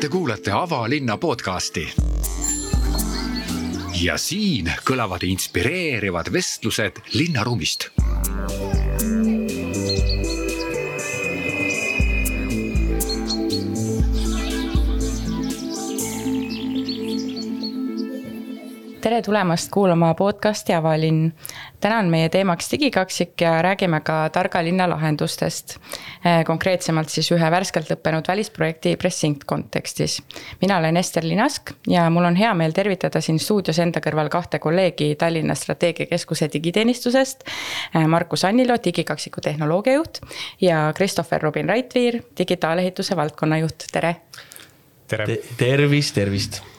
Te kuulate Avalinna podcasti. ja siin kõlavad inspireerivad vestlused linnaruumist tere tulemast kuulama podcasti Avalinn. Täna on meie teemaks digikaksik ja räägime ka targa linna lahendustest. Eh, konkreetsemalt siis ühe värskelt lõppenud välisprojekti Pressing kontekstis. mina olen Ester Linask ja mul on hea meel tervitada siin stuudios enda kõrval kahte kolleegi Tallinna Strateegiakeskuse digiteenistusest. Eh, Markus Annilo, digikaksiku tehnoloogiajuht ja Christopher Robin Raitviir, digitaalehituse valdkonnajuht, tere. tere Te. tervist, tervist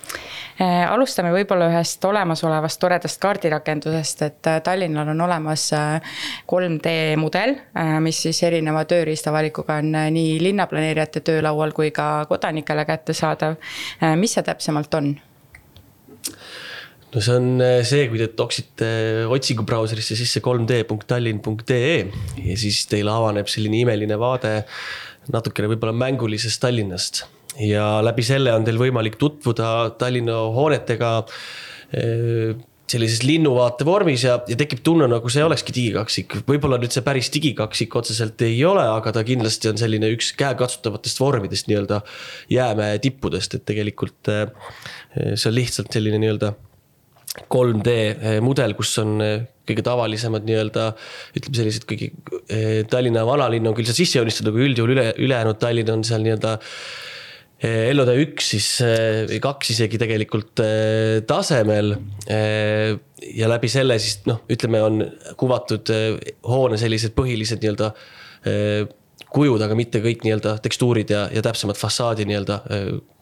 alustame võib-olla ühest olemasolevast toredast kaardirakendusest, et äh, Tallinnal on olemas 3D äh, mudel, mis siis erineva tööriistavalikuga on nii linnaplaneerijate töölaual kui ka kodanikele kättesaadav. mis see täpsemalt on? no see on see, kui te toksite otsingubrauserisse sisse 3d.tallinn.ee ja siis teile avaneb selline imeline vaade natukene võib-olla mängulisest Tallinnast ja läbi selle on teil võimalik tutvuda Tallinna hoonetega eh, sellises linnuvaate vormis ja, ja tekib tunne, nagu see olekski digikaksik. võib-olla nüüd see päris digikaksik otseselt ei ole, aga ta kindlasti on selline üks käekatsutavatest vormidest nii-öelda jäämäe tippudest, et tegelikult eh, see on lihtsalt selline nii-öelda 3D eh, mudel, kus on kõige tavalisemad nii-öelda ütleme sellised kõigi Tallinna vanalinn on küll seal sisse joonistatud, aga üldjuhul üle, ülejäänud Tallinn on seal nii-öelda Eh, LOD üks siis eh, või kaks isegi tegelikult eh, tasemel. ja läbi selle siis noh, ütleme, on kuvatud hoone sellised põhilised nii-öelda kujud, aga mitte kõik nii-öelda tekstuurid ja, ja täpsemad fassaadi nii-öelda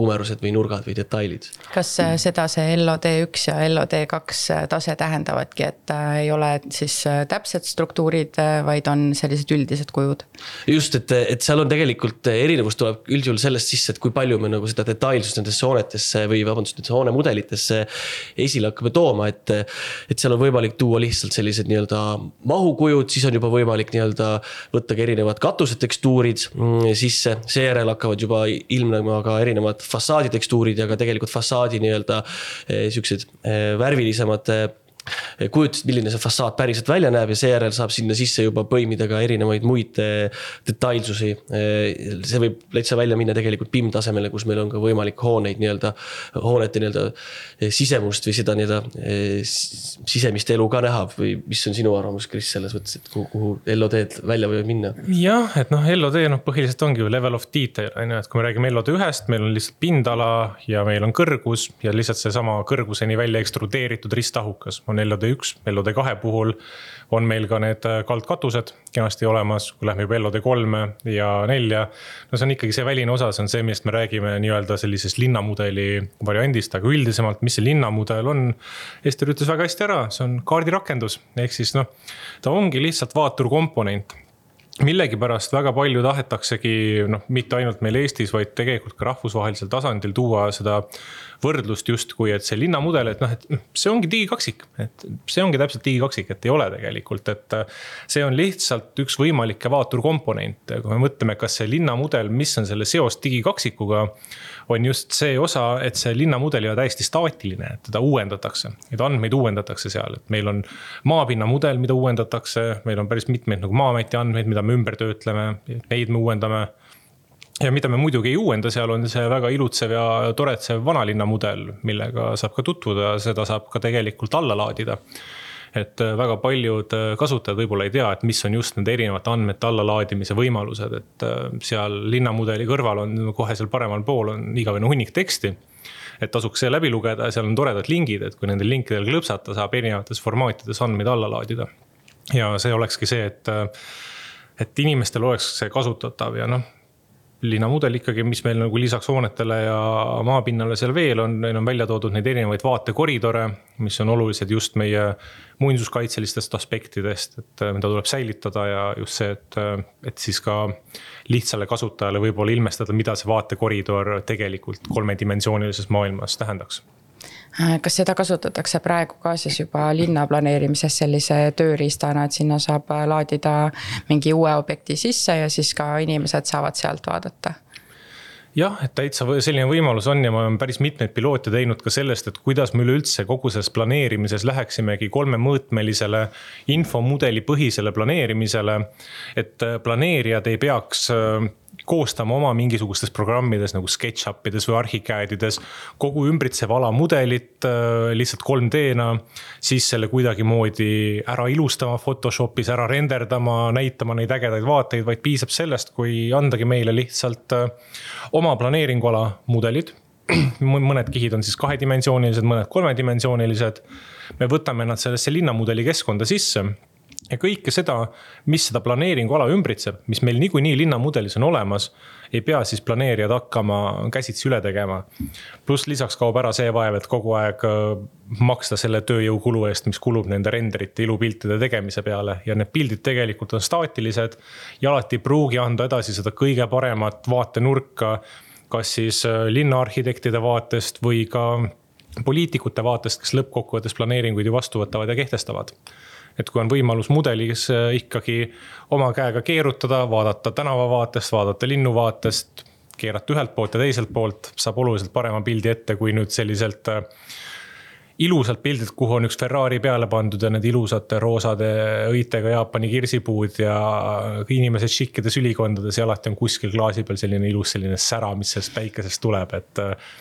kumerused või nurgad või detailid. kas äh, seda see LOD üks ja LOD kaks äh, tase tähendavadki, et äh, ei ole siis täpsed struktuurid, vaid on sellised üldised kujud? just, et, et seal on tegelikult erinevus tuleb üldjuhul sellest sisse, et kui palju me nagu seda detailsust nendesse hoonetesse või vabandust, nendesse hoonemudelitesse esile hakkame tooma, et. et seal on võimalik tuua lihtsalt sellised nii-öelda mahukujud, siis on juba võimalik nii-öelda võtta ka erinevad katused tekstuurid mm, sisse, seejärel hakkavad juba ilmnema ka erinevad fassaaditekstuurid ja ka tegelikult fassaadi nii-öelda eh, siuksed eh, värvilisemad eh, kujutust, milline see fassaad päriselt välja näeb ja seejärel saab sinna sisse juba põimida ka erinevaid muid detailsusi. see võib täitsa välja minna tegelikult BIM tasemele, kus meil on ka võimalik hooneid nii-öelda, hoonete nii-öelda sisemust või seda nii-öelda sisemist elu ka näha või mis on sinu arvamus, Kris, selles mõttes, et kuhu, kuhu LOD-d välja võivad minna? jah, et noh, LOD noh, põhiliselt ongi ju level of detail on ju, et kui me räägime LOD ühest, meil on lihtsalt pindala ja meil on kõrgus ja lihtsalt seesama kõrguseni välja ekstrudeeritud ristahukas on LOD üks, LOD kahe puhul on meil ka need äh, kaldkatused kenasti olemas, kui lähme juba LOD kolme ja nelja. no see on ikkagi see väline osa, see on see, millest me räägime nii-öelda sellisest linnamudeli variandist, aga üldisemalt, mis see linnamudel on. Ester ütles väga hästi ära, see on kaardirakendus, ehk siis noh, ta ongi lihtsalt vaaturkomponent millegipärast väga palju tahetaksegi noh, mitte ainult meil Eestis, vaid tegelikult ka rahvusvahelisel tasandil tuua seda võrdlust justkui, et see linnamudel, et noh, et see ongi digikaksik, et see ongi täpselt digikaksik, et ei ole tegelikult, et. see on lihtsalt üks võimalikke vaaturkomponente, kui me mõtleme, kas see linnamudel, mis on selle seos digikaksikuga on just see osa, et see linnamudel ei ole täiesti staatiline, et teda uuendatakse. Neid andmeid uuendatakse seal, et meil on maapinnamudel, mida uuendatakse, meil on päris mitmeid nagu Maa-ameti andmeid, mida me ümber töötleme, neid me uuendame ja mida me muidugi ei uuenda, seal on see väga ilutsev ja toretsev vanalinna mudel, millega saab ka tutvuda, seda saab ka tegelikult alla laadida. Et äh, väga paljud äh, kasutajad võib-olla ei tea, et mis on just nende erinevate andmete allalaadimise võimalused, et äh, seal linnamudeli kõrval on kohe seal paremal pool on igavene hunnik teksti et tasuks see läbi lugeda. Ja seal on toredad lingid, et kui nendel linkidel klõpsata, saab erinevates formaatides andmeid alla laadida. ja see olekski see, et, et inimestel oleks see kasutatav ja noh linnamudel ikkagi, mis meil nagu lisaks hoonetele ja maapinnale seal veel on, neil on välja toodud neid erinevaid vaatekoridore, mis on olulised just meie muinsuskaitselistest aspektidest, et mida tuleb säilitada ja just see, et, et siis ka lihtsale kasutajale võib-olla ilmestada, mida see vaatekoridor tegelikult kolmedimensioonilises maailmas tähendaks. Äh, kas seda kasutatakse praegu ka siis juba linna planeerimises sellise tööriistana, et sinna saab laadida mingi uue objekti sisse ja siis ka inimesed saavad sealt vaadata? jah, et täitsa selline võimalus on ja ma olen päris mitmeid piloote teinud ka sellest, et kuidas me üleüldse kogu selles planeerimises läheksimegi kolmemõõtmelisele infomudeli põhisele planeerimisele. et planeerijad ei peaks koostama oma mingisugustes programmides nagu SketchUp ides või Archicad ides kogu ümbritsev ala mudelit äh, lihtsalt 3D-na. siis selle kuidagimoodi ära ilustama Photoshopis, ära renderdama, näitama neid ägedaid vaateid, vaid piisab sellest, kui andagi meile lihtsalt äh, oma planeeringuala mudelid mõned kihid on siis kahedimensioonilised, mõned kolmedimensioonilised. me võtame nad sellesse linnamudeli keskkonda sisse ja kõike seda, mis seda planeeringuala ümbritseb, mis meil niikuinii linnamudelis on olemas, ei pea siis planeerijad hakkama käsitsi üle tegema. pluss lisaks kaob ära see vaev, et kogu aeg äh, maksta selle tööjõukulu eest, mis kulub nende renderite, ilupiltide tegemise peale ja need pildid tegelikult on staatilised. ja alati ei pruugi anda edasi seda kõige paremat vaatenurka, kas siis äh, linnaarhitektide vaatest või ka poliitikute vaatest, kes lõppkokkuvõttes planeeringuid ju vastu võtavad ja kehtestavad et kui on võimalus mudelis äh, ikkagi oma käega keerutada, vaadata tänavavaatest, vaadata linnuvaatest, keerata ühelt poolt ja teiselt poolt, saab oluliselt parema pildi ette, kui nüüd selliselt äh, ilusad pildid, kuhu on üks Ferrari peale pandud ja need ilusate roosade õitega Jaapani kirsipuud ja inimesed šikkides ülikondades ja alati on kuskil klaasi peal selline ilus selline sära, mis sellest päikesest tuleb, et äh,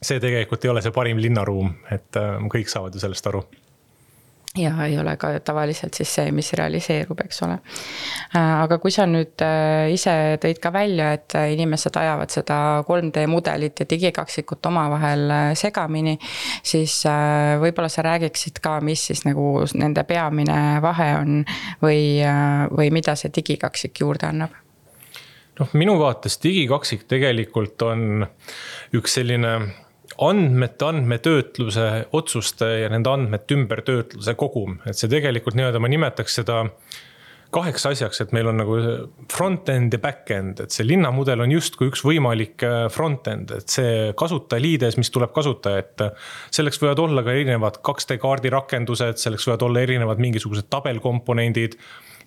see tegelikult ei ole see parim linnaruum, et kõik saavad ju sellest aru ja ei ole ka tavaliselt siis see, mis realiseerub, eks ole. Äh, aga kui sa nüüd äh, ise tõid ka välja, et inimesed ajavad seda 3D mudelit ja digikaksikut omavahel äh, segamini, siis võib-olla sa räägiksid ka, mis siis nagu nende peamine vahe on või, või mida see digikaksik juurde annab? noh, minu vaates digikaksik tegelikult on üks selline andmete, andmetöötluse, otsuste ja nende andmete ümbertöötluse kogum, et see tegelikult nii-öelda ma nimetaks seda kaheks asjaks, et meil on nagu front-end ja back-end, et see linnamudel on justkui üks võimalik äh, front-end, et see kasutajaliides, mis tuleb kasutaja ette. selleks võivad olla ka erinevad 2D kaardi rakendused, selleks võivad olla erinevad mingisugused tabelkomponendid.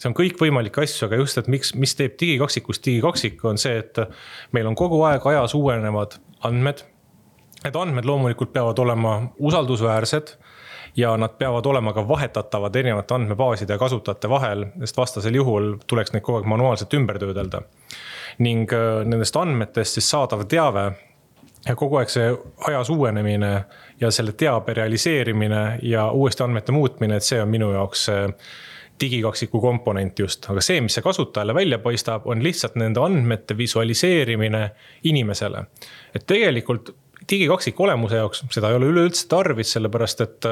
see on kõikvõimalikke asju, aga just, et miks, mis teeb digikaksikust digikaksik, on see, et meil on kogu aeg ajas uuenevad andmed Need andmed loomulikult peavad olema usaldusväärsed ja nad peavad olema ka vahetatavad erinevate andmebaaside ja kasutajate vahel, sest vastasel juhul tuleks neid kogu aeg manuaalselt ümber töödelda. ning äh, nendest andmetest siis saadav teave ja kogu aeg see ajas uuenemine ja selle teabe realiseerimine ja uuesti andmete muutmine, et see on minu jaoks see digikaksiku komponent just, aga see, mis see kasutajale välja paistab, on lihtsalt nende andmete visualiseerimine inimesele. et tegelikult digikaksiku olemuse jaoks seda ei ole üleüldse tarvis, sellepärast et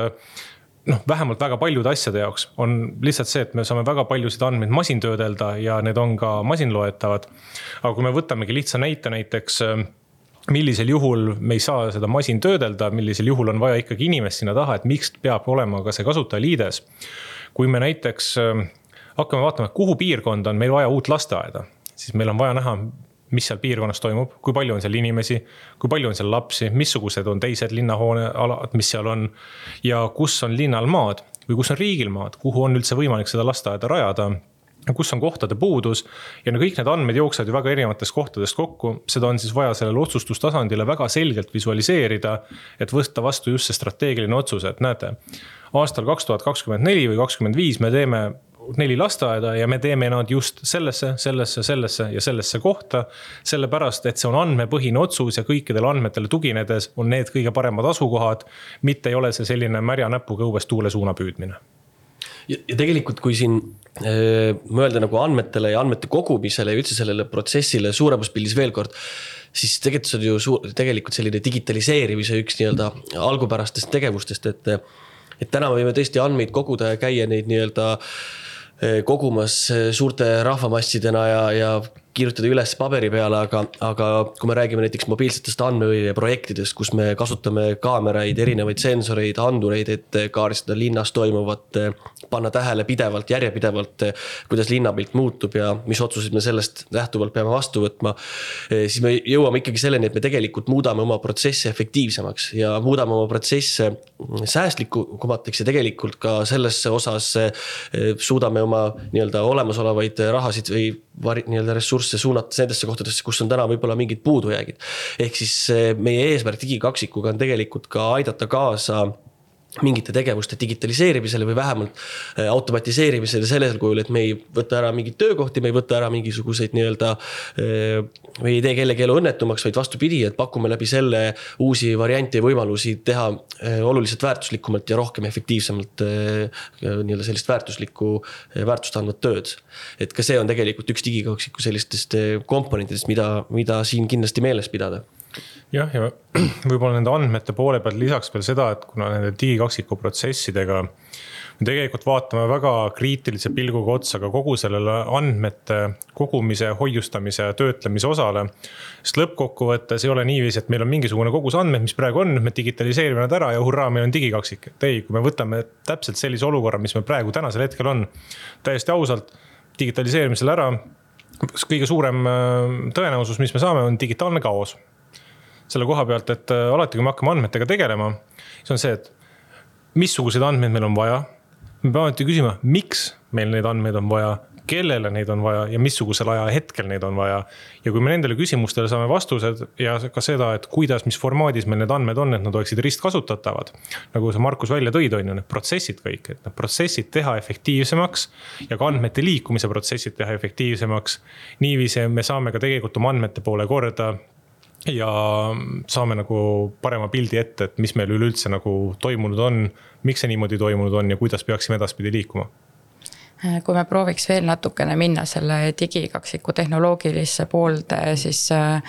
noh, vähemalt väga paljude asjade jaoks on lihtsalt see, et me saame väga paljusid andmeid masintöödelda ja need on ka masinloetavad. aga kui me võtamegi lihtsa näite näiteks millisel juhul me ei saa seda masin töödelda, millisel juhul on vaja ikkagi inimest sinna taha, et miks peab olema ka see kasutajaliides. kui me näiteks hakkame vaatama, kuhu piirkonda on meil vaja uut lasteaeda, siis meil on vaja näha, mis seal piirkonnas toimub, kui palju on seal inimesi, kui palju on seal lapsi, missugused on teised linnahoonealad, mis seal on. ja kus on linnal maad või kus on riigil maad, kuhu on üldse võimalik seda lasteaeda rajada kus on kohtade puudus ja no kõik need andmed jooksevad ju väga erinevatest kohtadest kokku, seda on siis vaja sellele otsustustasandile väga selgelt visualiseerida. et võtta vastu just see strateegiline otsus, et näete, aastal kaks tuhat kakskümmend neli või kakskümmend viis me teeme neli lasteaeda ja me teeme nad just sellesse, sellesse, sellesse ja sellesse kohta. sellepärast, et see on andmepõhine otsus ja kõikidele andmetele tuginedes on need kõige paremad asukohad. mitte ei ole see selline märja näpuga õues tuule suuna püüdmine. ja, tegelikult, kui siin äh, mõelda nagu andmetele ja andmete kogumisele ja üldse sellele protsessile suuremas pildis veel kord siis tegelikult see on ju suur, tegelikult selline digitaliseerimise üks nii-öelda algupärastest tegevustest, et. et täna võime tõesti andmeid koguda ja käia neid nii-öelda äh, kogumas eh, suurte rahvamassidena ja, ja kirjutada üles paberi peale, aga, aga kui me räägime näiteks mobiilsetest andmeprojektidest, kus me kasutame kaameraid, erinevaid sensoreid, andureid, et kaardistada linnas toimuvat, panna tähele pidevalt, järjepidevalt, kuidas linnapilt muutub ja mis otsuseid me sellest lähtuvalt peame vastu võtma. siis me jõuame ikkagi selleni, et me tegelikult muudame oma protsesse efektiivsemaks ja muudame oma protsesse säästlikumateks ja tegelikult ka selles osas suudame oma nii-öelda olemasolevaid rahasid või nii-öelda ressursse suunates nendesse kohtadesse, kus on täna võib-olla mingid puudujäägid. ehk siis meie eesmärk digikaksikuga on tegelikult ka aidata kaasa mingite tegevuste digitaliseerimisele või vähemalt äh, automatiseerimisele sellel kujul, et me ei võta ära mingeid töökohti, me ei võta ära mingisuguseid nii-öelda. Äh, või ei tee kellegi elu õnnetumaks, vaid vastupidi, et pakume läbi selle uusi variante ja võimalusi teha äh, oluliselt väärtuslikumalt ja rohkem efektiivsemalt nii-öelda sellist väärtuslikku, väärtust andvat tööd. et ka see on tegelikult üks digikaksiku sellistest komponentidest, mida, mida siin kindlasti meeles pidada jah, ja võib-olla nende andmete poole pealt lisaks veel seda, et kuna nende digikaksiku protsessidega me tegelikult vaatame väga kriitilise pilguga otsa ka kogu sellele andmete kogumise, hoiustamise ja töötlemise osale. sest lõppkokkuvõttes ei ole niiviisi, et meil on mingisugune kogus andmeid, mis praegu on, me digitaliseerime nad ära ja hurraa, meil on digikaksik. et ei, kui me võtame täpselt sellise olukorra, mis meil praegu tänasel hetkel on, täiesti ausalt, digitaliseerime selle ära kõige suurem äh, tõenäosus, mis me saame, on digitaalne kaos selle koha pealt, et äh, alati, kui me hakkame andmetega tegelema, siis on see, et missuguseid andmeid meil on vaja. me peame alati küsima, miks meil neid andmeid on vaja, kellele neid on vaja ja missugusel ajahetkel neid on vaja. ja kui me nendele küsimustele saame vastused ja ka seda, et kuidas, mis formaadis meil need andmed on, et nad oleksid ristkasutatavad. nagu sa, Markus, välja tõid, on ju, need protsessid kõik, et need protsessid teha efektiivsemaks ja ka andmete liikumise protsessid teha efektiivsemaks. niiviisi me saame ka tegelikult oma andmete poole korda ja saame nagu parema pildi ette, et mis meil üleüldse nagu toimunud on, miks see niimoodi toimunud on ja kuidas peaksime edaspidi liikuma kui me prooviks veel natukene minna selle digikaksiku tehnoloogilisse poolde, siis, äh,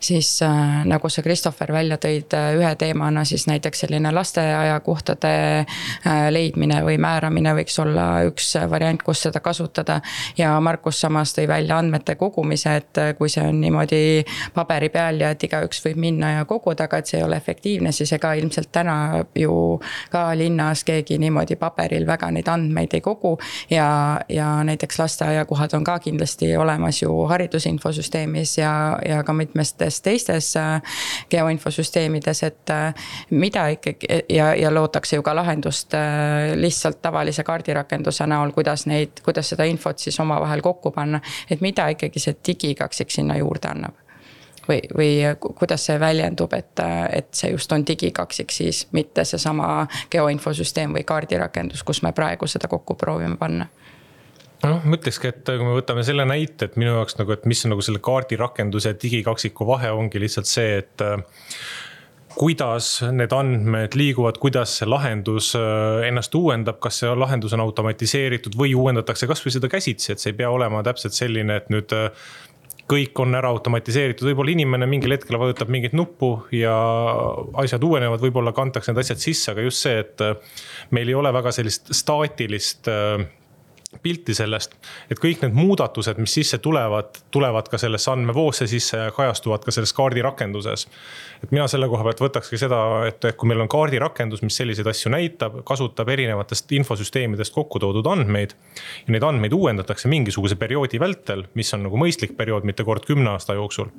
siis äh, nagu sa, Christopher, välja tõid ühe teemana, siis näiteks selline lasteaiakohtade leidmine või määramine võiks olla üks variant, kus seda kasutada. ja Markus samas tõi välja andmete kogumise, et kui see on niimoodi paberi peal ja et igaüks võib minna ja koguda, aga et see ei ole efektiivne, siis ega ilmselt täna ju ka linnas keegi niimoodi paberil väga neid andmeid ei kogu ja ja näiteks lasteaiakohad on ka kindlasti olemas ju haridusinfosüsteemis ja, ja ka mitmestes teistes äh, geoinfosüsteemides, et äh, mida ikkagi ja, ja lootakse ju ka lahendust äh, lihtsalt tavalise kaardirakenduse näol, kuidas neid, kuidas seda infot siis omavahel kokku panna. et mida ikkagi see digikaksik sinna juurde annab või, või kuidas see väljendub, et, et see just on digikaksik siis, mitte seesama geoinfosüsteem või kaardirakendus, kus me praegu seda kokku proovime panna noh, ma ütlekski, et kui me võtame selle näite, et minu jaoks nagu, et mis on nagu selle kaardirakenduse ja digikaksiku vahe, ongi lihtsalt see, et äh, kuidas need andmed liiguvad, kuidas see lahendus äh, ennast uuendab, kas see lahendus on automatiseeritud või uuendatakse kasvõi seda käsitsi, et see ei pea olema täpselt selline, et nüüd äh, kõik on ära automatiseeritud, võib-olla inimene mingil hetkel vajutab mingit nuppu ja asjad uuenevad, võib-olla kantakse need asjad sisse, aga just see, et meil ei ole väga sellist staatilist äh, pilti sellest, et kõik need muudatused, mis sisse tulevad, tulevad ka sellesse andmevoosse sisse ja kajastuvad ka selles kaardirakenduses. et mina selle koha pealt võtakski seda, et kui meil on kaardirakendus, mis selliseid asju näitab, kasutab erinevatest infosüsteemidest kokku toodud andmeid. ja neid andmeid uuendatakse mingisuguse perioodi vältel, mis on nagu mõistlik periood, mitte kord kümne aasta jooksul.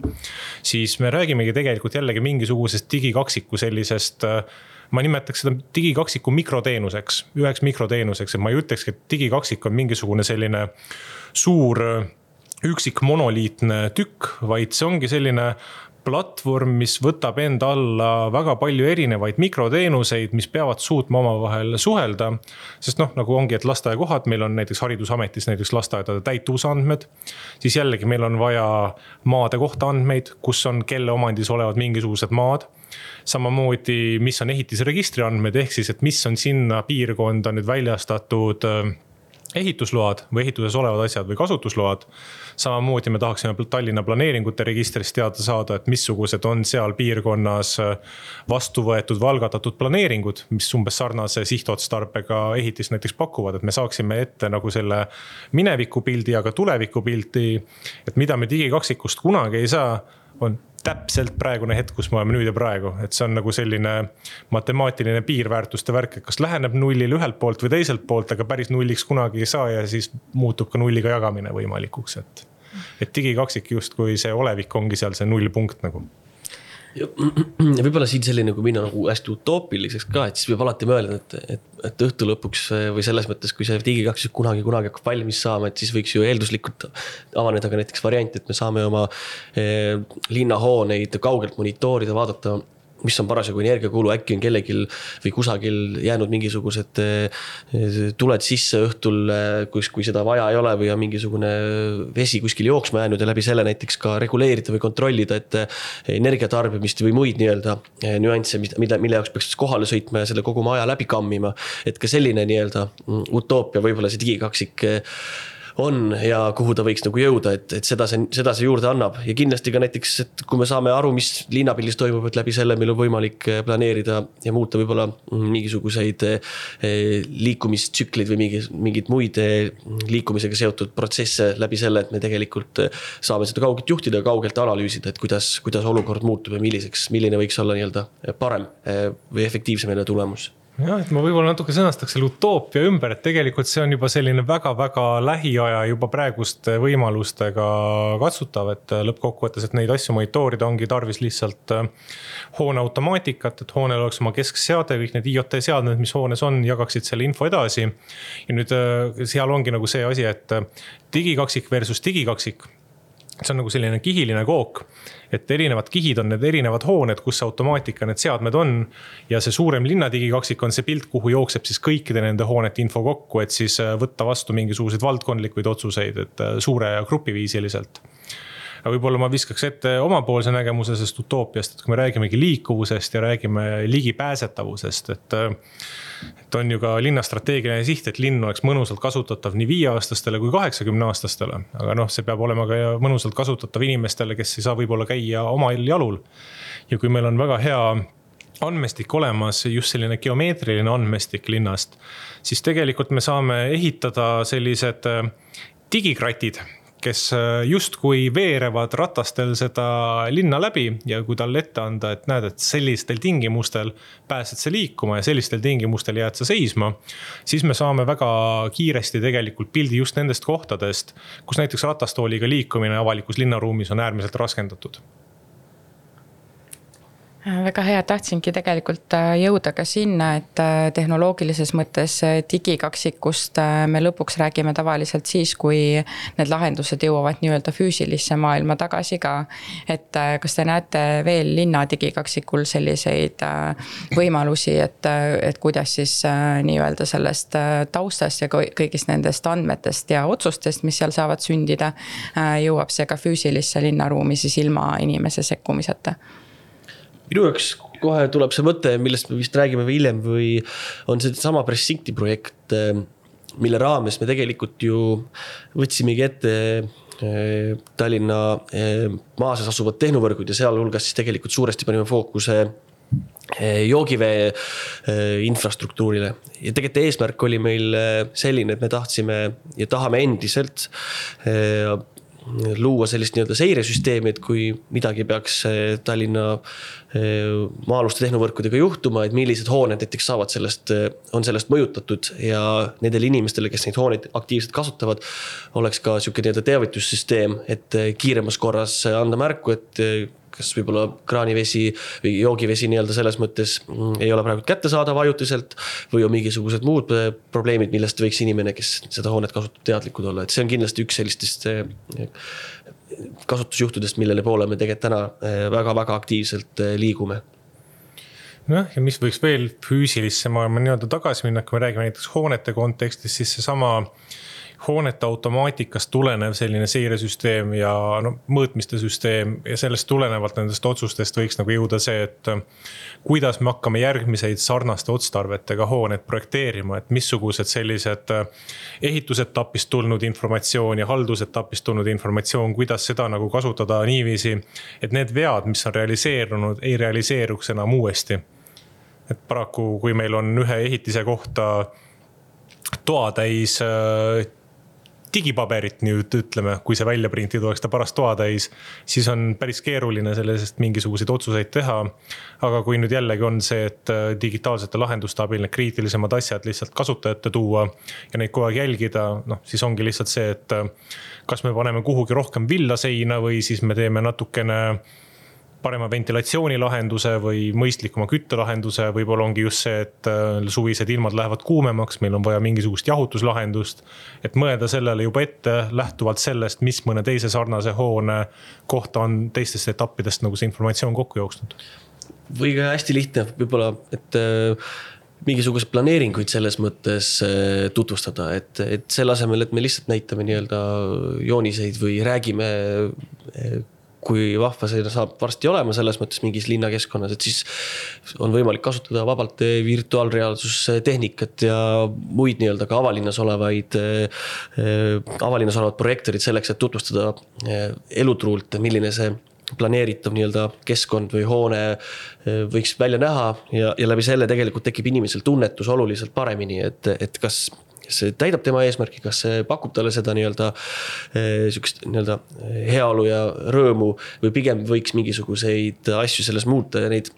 siis me räägimegi tegelikult jällegi mingisugusest digikaksiku sellisest äh, ma nimetaks seda digikaksiku mikroteenuseks, üheks mikroteenuseks, et ma ei ütlekski, et digikaksik on mingisugune selline suur üksik monoliitne tükk, vaid see ongi selline platvorm, mis võtab enda alla väga palju erinevaid mikroteenuseid, mis peavad suutma omavahel suhelda. sest noh, nagu ongi, et lasteaiakohad, meil on näiteks haridusametis näiteks lasteaedade täituvusandmed. siis jällegi meil on vaja maade kohta andmeid, kus on, kelle omandis olevad mingisugused maad samamoodi, mis on ehitisregistri andmed, ehk siis, et mis on sinna piirkonda nüüd väljastatud äh, ehitusload või ehituses olevad asjad või kasutusload. samamoodi me tahaksime Tallinna planeeringute registrist teada saada, et missugused on seal piirkonnas vastu võetud või algatatud planeeringud, mis umbes sarnase sihtotstarbega ehitist näiteks pakuvad, et me saaksime ette nagu selle minevikupildi, aga tulevikupildi. et mida me digikaksikust kunagi ei saa, on täpselt praegune hetk, kus me oleme nüüd ja praegu, et see on nagu selline matemaatiline piirväärtuste värk, et kas läheneb nullile ühelt poolt või teiselt poolt, aga päris nulliks kunagi ei saa ja siis muutub ka nulliga jagamine võimalikuks, et. et digikaksik justkui see olevik ongi seal see nullpunkt nagu ja võib-olla siin selline, kui minna nagu hästi utoopiliseks ka, et siis võib alati mõelda, et, et, et õhtu lõpuks või selles mõttes, kui see digikaksus kunagi, kunagi hakkab valmis saama, et siis võiks ju eelduslikult avaneda ka näiteks variant, et me saame oma eh, linnahooneid kaugelt monitoorida, vaadata mis on parasjagu energiakulu, äkki on kellelgi või kusagil jäänud mingisugused eh, tuled sisse õhtul, eh, kus, kui seda vaja ei ole või on mingisugune vesi kuskil jooksma jäänud ja läbi selle näiteks ka reguleerida või kontrollida, et eh, energiatarbimist või muid nii-öelda nüansse, mida, mille jaoks peaks kohale sõitma ja selle kogu maja läbi kammima. et ka selline nii-öelda mm, utoopia, võib-olla see digikaksik on ja kuhu ta võiks nagu jõuda, et, et seda see, seda see juurde annab. Ja kindlasti ka näiteks, et kui me saame aru, mis linnapildis toimub, et läbi selle meil on võimalik eh, planeerida ja muuta võib-olla mingisuguseid eh, liikumistsükleid või mingi, mingeid muid eh, liikumisega seotud protsesse läbi selle, et me tegelikult saame seda kaugelt juhtida, kaugelt analüüsida, et kuidas, kuidas olukord muutub ja milliseks, milline võiks olla nii-öelda parem või efektiivsem jälle tulemus jah, et ma võib-olla natuke sõnastaks selle utoopia ümber, et tegelikult see on juba selline väga-väga lähiaja juba praeguste võimalustega katsutav, et lõppkokkuvõttes, et neid asju monitoorida, ongi tarvis lihtsalt äh, hoone automaatikat, et hoonel oleks oma keskseade, kõik need IoT seadmed, mis hoones on, jagaksid selle info edasi. ja nüüd äh, seal ongi nagu see asi, et äh, digikaksik versus digikaksik see on nagu selline kihiline kook, et erinevad kihid on need erinevad hooned, kus automaatika need seadmed on. ja see suurem linna digikaksik on see pilt, kuhu jookseb siis kõikide nende hoonete info kokku, et siis äh, võtta vastu mingisuguseid valdkondlikuid otsuseid, et äh, suure ja grupiviisiliselt aga võib-olla ma viskaks ette omapoolse nägemuse sellest utoopiast, et kui me räägimegi liikuvusest ja räägime ligipääsetavusest, et et on ju ka linna strateegiline siht, et linn oleks mõnusalt kasutatav nii viieaastastele kui kaheksakümne aastastele. aga noh, see peab olema ka mõnusalt kasutatav inimestele, kes ei saa võib-olla käia omal jalul. ja kui meil on väga hea andmestik olemas, just selline geomeetriline andmestik linnast, siis tegelikult me saame ehitada sellised digikratid kes äh, justkui veerevad ratastel seda linna läbi ja kui talle ette anda, et näed, et sellistel tingimustel pääsed sa liikuma ja sellistel tingimustel jääd sa seisma. siis me saame väga kiiresti tegelikult pildi just nendest kohtadest, kus näiteks ratastooliga liikumine avalikus linnaruumis on äärmiselt raskendatud väga hea, tahtsingi tegelikult äh, jõuda ka sinna, et äh, tehnoloogilises mõttes digikaksikust me lõpuks räägime tavaliselt siis, kui need lahendused jõuavad nii-öelda füüsilisse maailma tagasi ka. et kas te näete veel linna digikaksikul selliseid võimalusi, et, et kuidas siis nii-öelda sellest taustast ja kõigist nendest andmetest ja otsustest, mis seal saavad sündida, jõuab see ka füüsilisse linnaruumi siis ilma inimese sekkumiseta minu jaoks kohe tuleb see mõte, millest me vist räägime või hiljem või on seesama Precincti projekt, eh, mille raames me tegelikult ju võtsimegi ette eh, Tallinna eh, maa sees asuvad tehnuvõrgud ja sealhulgas siis tegelikult suuresti panime fookuse joogivee infrastruktuurile. Ja tegelikult eesmärk oli meil selline, et me tahtsime ja tahame endiselt luua sellist nii-öelda seiresüsteemi, et kui midagi peaks eh, Tallinna eh, maa-aluste tehnovõrkudega juhtuma, et millised hooned näiteks saavad sellest, eh, on sellest mõjutatud ja nendele inimestele, kes neid hooneid aktiivselt kasutavad, oleks ka sihuke nii-öelda teavitussüsteem, et kiiremas korras anda märku, et kas võib-olla kraanivesi või joogivesi nii-öelda selles mõttes mm, ei ole praegu kättesaadav ajutiselt. või on mingisugused muud äh, probleemid, millest võiks inimene, kes seda hoonet kasutab, teadlikud olla, et see on kindlasti üks sellistest äh, kasutusjuhtudest, millele poole me tegelikult täna väga-väga äh, aktiivselt liigume nojah, ja mis võiks veel füüsilisse maailma nii-öelda tagasi minna, kui me räägime näiteks hoonete kontekstis, siis seesama hoonete automaatikast tulenev selline seiresüsteem ja no mõõtmiste süsteem ja sellest tulenevalt nendest otsustest võiks nagu jõuda see, et. kuidas me hakkame järgmiseid sarnaste otstarvetega hooneid projekteerima, et missugused sellised ehitusetapist tulnud informatsioon ja haldusetapist tulnud informatsioon, kuidas seda nagu kasutada niiviisi. et need vead, mis on realiseerunud, ei realiseeruks enam uuesti. et paraku, kui meil on ühe ehitise kohta toatäis äh, digipaberit nüüd ütleme, kui see välja printida, oleks ta paras toatäis, siis on päris keeruline sellest mingisuguseid otsuseid teha. aga kui nüüd jällegi on see, et äh, digitaalsete lahenduste abil need kriitilisemad asjad lihtsalt kasutajate tuua ja neid kogu aeg jälgida, noh siis ongi lihtsalt see, et äh, kas me paneme kuhugi rohkem villa seina või siis me teeme natukene parema ventilatsioonilahenduse või mõistlikuma küttelahenduse, võib-olla ongi just see, et äh, suvised ilmad lähevad kuumemaks, meil on vaja mingisugust jahutuslahendust. et mõelda sellele juba ette, lähtuvalt sellest, mis mõne teise sarnase hoone kohta on teistest etappidest nagu see informatsioon kokku jooksnud. või ka hästi lihtne võib-olla, et äh, mingisuguseid planeeringuid selles mõttes äh, tutvustada, et, et selle asemel, et me lihtsalt näitame nii-öelda jooniseid või räägime kui vahva see saab varsti olema selles mõttes mingis linnakeskkonnas, et siis on võimalik kasutada vabalt eh, virtuaalreaalsustehnikat ja muid nii-öelda ka avalinnas olevaid, eh, avalinnas olevad projektorid selleks, et tutvustada eh, elutruult, milline see planeeritav nii-öelda keskkond või hoone võiks välja näha ja, ja läbi selle tegelikult tekib inimesel tunnetus oluliselt paremini, et, et kas kas see täidab tema eesmärki, kas see pakub talle seda nii-öelda eh, sihukest nii-öelda eh, heaolu ja rõõmu või pigem võiks mingisuguseid asju selles muuta ja neid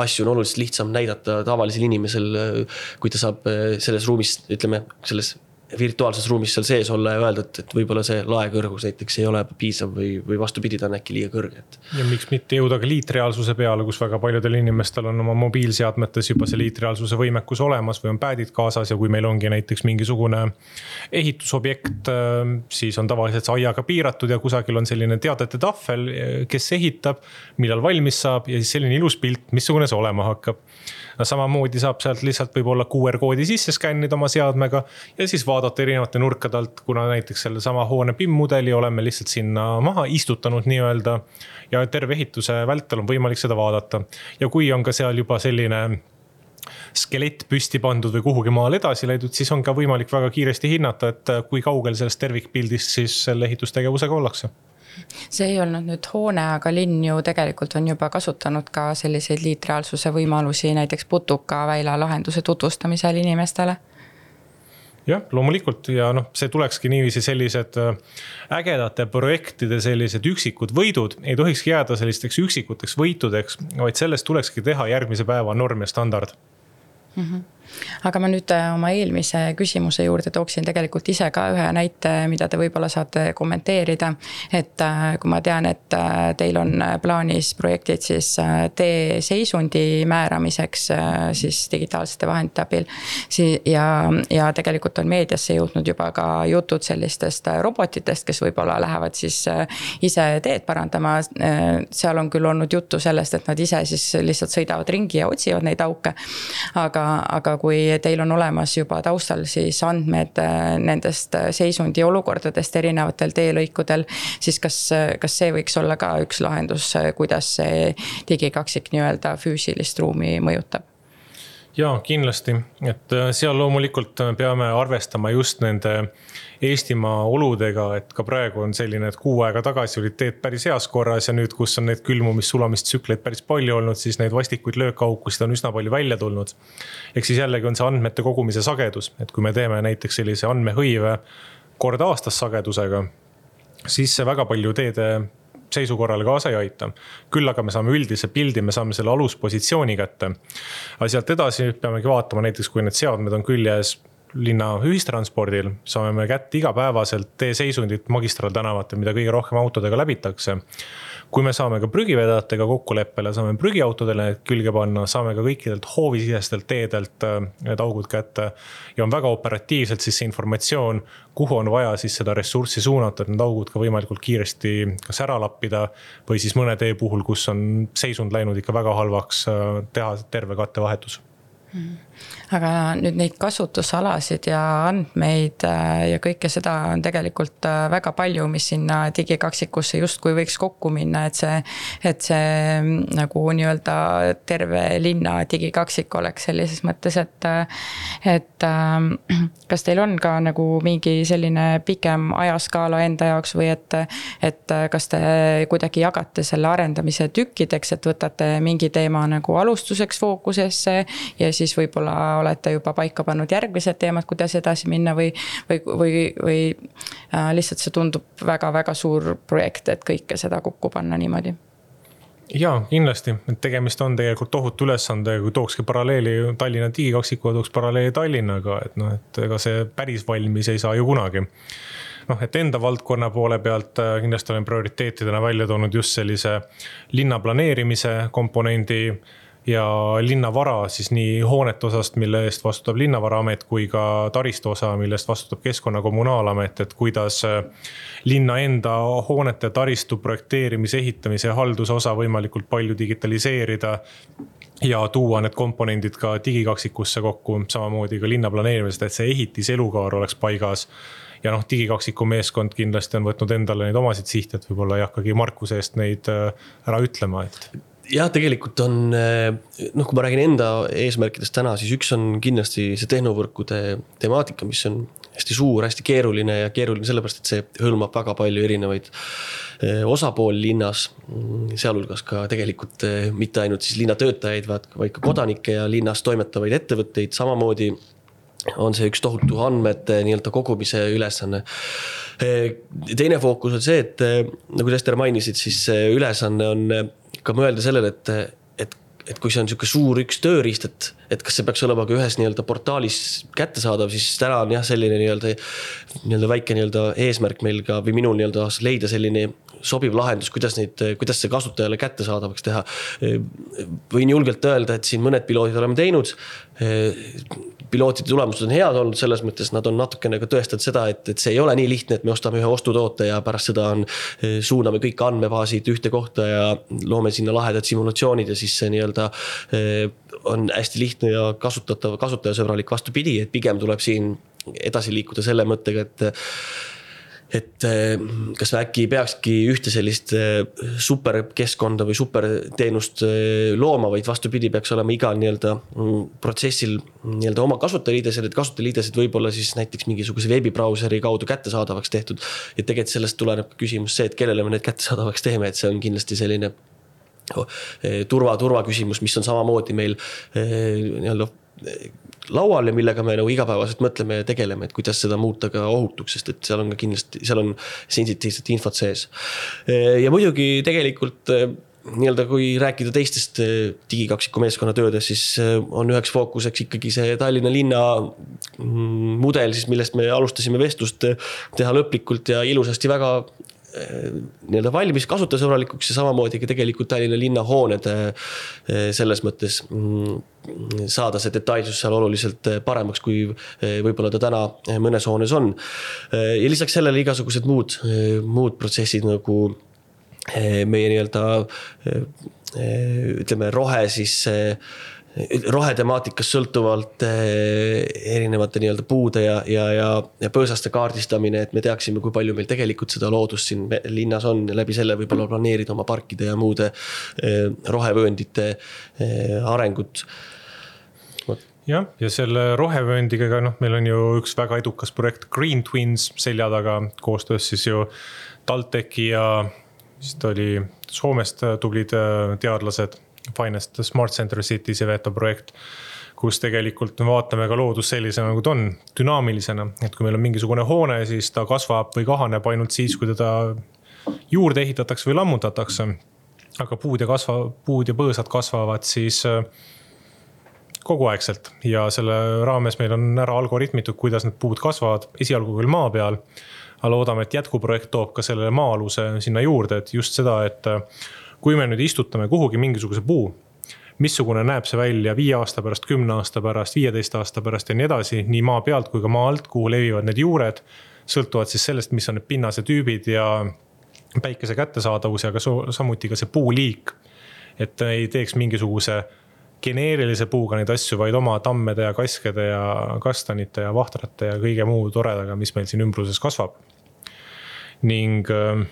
asju on oluliselt lihtsam näidata tavalisel inimesel, eh, kui ta saab selles ruumis, ütleme, selles virtuaalses ruumis seal sees olla ja öelda, et, et võib-olla see laekõrgus näiteks ei ole piisav või, või vastupidi, ta on äkki liiga kõrge, et. ja miks mitte jõuda ka liitreaalsuse peale, kus väga paljudel inimestel on oma mobiilseadmetes juba see liitreaalsuse võimekus olemas või on pad'id kaasas ja kui meil ongi näiteks mingisugune ehitusobjekt, siis on tavaliselt see aiaga piiratud ja kusagil on selline teadete tahvel, kes ehitab, millal valmis saab ja siis selline ilus pilt, missugune see olema hakkab no samamoodi saab sealt lihtsalt võib-olla QR koodi sisse skännida oma seadmega ja siis vaadata erinevate nurkade alt, kuna näiteks sellesama hoone BIM mudeli oleme lihtsalt sinna maha istutanud nii-öelda. ja terve ehituse vältel on võimalik seda vaadata ja kui on ka seal juba selline skelett püsti pandud või kuhugi maale edasi läinud, siis on ka võimalik väga kiiresti hinnata, et kui kaugel sellest tervikpildist siis selle ehitustegevusega ollakse see ei olnud nüüd hoone, aga linn ju tegelikult on juba kasutanud ka selliseid liitreaalsuse võimalusi näiteks putukaväila lahenduse tutvustamisel inimestele. Jah, loomulikult. Ja noh, see tulekski niiviisi sellised äh, ägedate projektide sellised üksikud võidud. Ei tohikski jääda sellisteks üksikuteks võitudeks, vaid sellest tulekski teha järgmise päeva norm ja standard. Mm. -hmm aga ma nüüd äh, oma eelmise küsimuse juurde tooksin tegelikult ise ka ühe näite, mida te võib-olla saate kommenteerida. et äh, kui ma tean, et äh, teil on plaanis projektid siis tee seisundi määramiseks siis digitaalsete vahendite abil. ja, ja tegelikult on meediasse jõudnud juba ka jutud sellistest robotitest, kes võib-olla lähevad siis ise teed parandama. seal on küll olnud juttu sellest, et nad ise siis lihtsalt sõidavad ringi ja otsivad neid auke. aga, aga kui teil on olemas juba taustal siis andmed äh, nendest äh, seisundi olukordadest erinevatel teelõikudel. siis kas, kas see võiks olla ka üks lahendus, äh, kuidas see digikaksik nii-öelda füüsilist ruumi mõjutab? Ja kindlasti, et seal loomulikult peame arvestama just nende Eestimaa oludega, et ka praegu on selline, et kuu aega tagasi olid teed päris heas korras ja nüüd, kus on neid külmumis-sulamistsükleid päris palju olnud, siis neid vastikuid löökaukusid on üsna palju välja tulnud. ehk siis jällegi on see andmete kogumise sagedus, et kui me teeme näiteks sellise andmehõive kord aastas sagedusega, siis see väga palju teede seisukorrale kaasa ei aita. küll aga me saame üldise pildi, me saame selle aluspositsiooni kätte. aga sealt edasi peamegi vaatama näiteks, kui need seadmed on küljes linna ühistranspordil saame me kätte igapäevaselt teeseisundit magistraaltänavatel, mida kõige rohkem autodega läbitakse. Kui me saame ka prügivedajatega kokkuleppele, saame prügiautodele need külge panna, saame ka kõikidelt hoovisisestelt teedelt äh, need augud kätte. ja on väga operatiivselt siis see informatsioon, kuhu on vaja siis seda ressurssi suunata, et need augud ka võimalikult kiiresti kas ära lappida. või siis mõne tee puhul, kus on seisund läinud ikka väga halvaks, äh, teha terve kattevahetus aga nüüd neid kasutusalasid ja andmeid äh, ja kõike seda on tegelikult äh, väga palju, mis sinna digikaksikusse justkui võiks kokku minna, et see. et see mm, nagu nii-öelda terve linna digikaksik oleks sellises mõttes, et, äh, et kas teil on ka nagu mingi selline pikem ajaskaala enda jaoks või et. et kas te kuidagi jagate selle arendamise tükkideks, et võtate mingi teema nagu alustuseks fookusesse ja siis võib-olla olete juba paika pannud järgmised teemad, kuidas edasi minna või, või, või, või äh, lihtsalt see tundub väga-väga suur projekt, et kõike seda kokku panna niimoodi ja kindlasti, et tegemist on tegelikult tohutu ülesandega, kui tookski paralleeli Tallinna digikaksikuga, tooks paralleeli Tallinnaga, et noh, et ega see päris valmis ei saa ju kunagi. noh, et enda valdkonna poole pealt äh, kindlasti olen prioriteetidena välja toonud just sellise linna planeerimise komponendi ja linnavara siis nii hoonete osast, mille eest vastutab Linnavaraamet, kui ka taristu osa, mille eest vastutab Keskkonna Kommunaalamet, et kuidas äh, linna enda hoonete taristu projekteerimise, ehitamise ja halduse osa võimalikult palju digitaliseerida ja tuua need komponendid ka digikaksikusse kokku, samamoodi ka linna planeerimisest, et see ehitise elukaar oleks paigas. Ja noh, digikaksiku meeskond kindlasti on võtnud endale neid omasid sihte, et võib-olla ei hakkagi Markuse eest neid äh, ära ütlema, et jah, tegelikult on noh, kui ma räägin enda eesmärkidest täna, siis üks on kindlasti see tehnovõrkude temaatika, mis on hästi suur, hästi keeruline ja keeruline sellepärast, et see hõlmab väga palju erinevaid eh, osapooli linnas. sealhulgas ka tegelikult eh, mitte ainult siis linnatöötajaid, vaid ka kodanikke ja linnas toimetavaid ettevõtteid, samamoodi on see üks tohutu andmete nii-öelda kogumise ülesanne. Eh, teine fookus on see, et nagu Ester mainisid, siis see ülesanne on ka mõelda sellele, et, et, et kui see on sihuke suur üks tööriist, et, et kas see peaks olema ka ühes nii-öelda portaalis kättesaadav, siis täna on jah, selline nii-öelda, nii-öelda väike nii-öelda eesmärk meil ka või minul nii-öelda leida selline sobiv lahendus, kuidas neid, kuidas see kasutajale kättesaadavaks teha. võin julgelt öelda, et siin mõned piloodid oleme teinud pilootide tulemused on head olnud, selles mõttes nad on natukene ka tõestanud seda, et, et see ei ole nii lihtne, et me ostame ühe ostutoote ja pärast seda on. suuname kõik andmebaasid ühte kohta ja loome sinna lahedad simulatsioonid ja siis see nii-öelda on hästi lihtne ja kasutatav, kasutajasõbralik, vastupidi, et pigem tuleb siin edasi liikuda selle mõttega, et et eh, kas äkki peakski ühte sellist eh, superkeskkonda või superteenust eh, looma, vaid vastupidi, peaks olema igal nii-öelda mm, protsessil nii-öelda oma kasutajaliides ja need kasutajaliidesed võib-olla siis näiteks mingisuguse veebibrauseri kaudu kättesaadavaks tehtud. ja tegelikult sellest tuleneb küsimus see, et kellele me need kättesaadavaks teeme, et see on kindlasti selline turva, turvaküsimus, mis on samamoodi meil nii-öelda laual ja millega me nagu igapäevaselt mõtleme ja tegeleme, et kuidas seda muuta ka ohutuks, sest et seal on ka kindlasti, seal on sensitiivset infot sees. ja muidugi tegelikult nii-öelda, kui rääkida teistest digikaksiku meeskonna töödest, siis on üheks fookuseks ikkagi see Tallinna linna mm, mudel siis, millest me alustasime vestlust, teha lõplikult ja ilusasti väga nii-öelda valmis kasutajasõbralikuks ja samamoodi ka tegelikult Tallinna linnahooned selles mõttes mm, saada see detailsus seal oluliselt paremaks, kui võib-olla ta täna mõnes hoones on. ja lisaks sellele igasugused muud, muud protsessid nagu meie nii-öelda ütleme, rohe siis rohetemaatikast sõltuvalt eh, erinevate nii-öelda puude ja, ja, ja, ja põõsaste kaardistamine, et me teaksime, kui palju meil tegelikult seda loodust siin linnas on ja läbi selle võib-olla planeerida oma parkide ja muude eh, rohevööndite eh, arengut. Jah, ja selle rohevööndiga, noh, meil on ju üks väga edukas projekt Green Twins selja taga koostöös siis ju TalTechi ja vist oli Soomest tublid teadlased Finest Smart Center Cities Iveto projekt kus tegelikult me vaatame ka loodust sellisena, nagu ta on, dünaamilisena, et kui meil on mingisugune hoone, siis ta kasvab või kahaneb ainult siis, kui teda juurde ehitatakse või lammutatakse. aga puud ja kasva, puud ja põõsad kasvavad siis äh, koguaegselt ja selle raames meil on ära algoritmitud, kuidas need puud kasvavad, esialgu küll maa peal. aga loodame, et jätkuprojekt toob ka sellele maa-aluse sinna juurde, et just seda, et äh, kui me nüüd istutame kuhugi mingisuguse puu, missugune näeb see välja viie aasta pärast, kümne aasta pärast, viieteist aasta pärast ja nii edasi, nii maa pealt kui ka maa alt, kuhu levivad need juured. sõltuvalt siis sellest, mis on need pinnasetüübid ja päikese kättesaadavus ja ka samuti ka see puuliik. et ei teeks mingisuguse geneerilise puuga neid asju, vaid oma tammede ja kaskede ja kastanite ja vahtrate ja kõige muu toredaga, mis meil siin ümbruses kasvab. ning äh,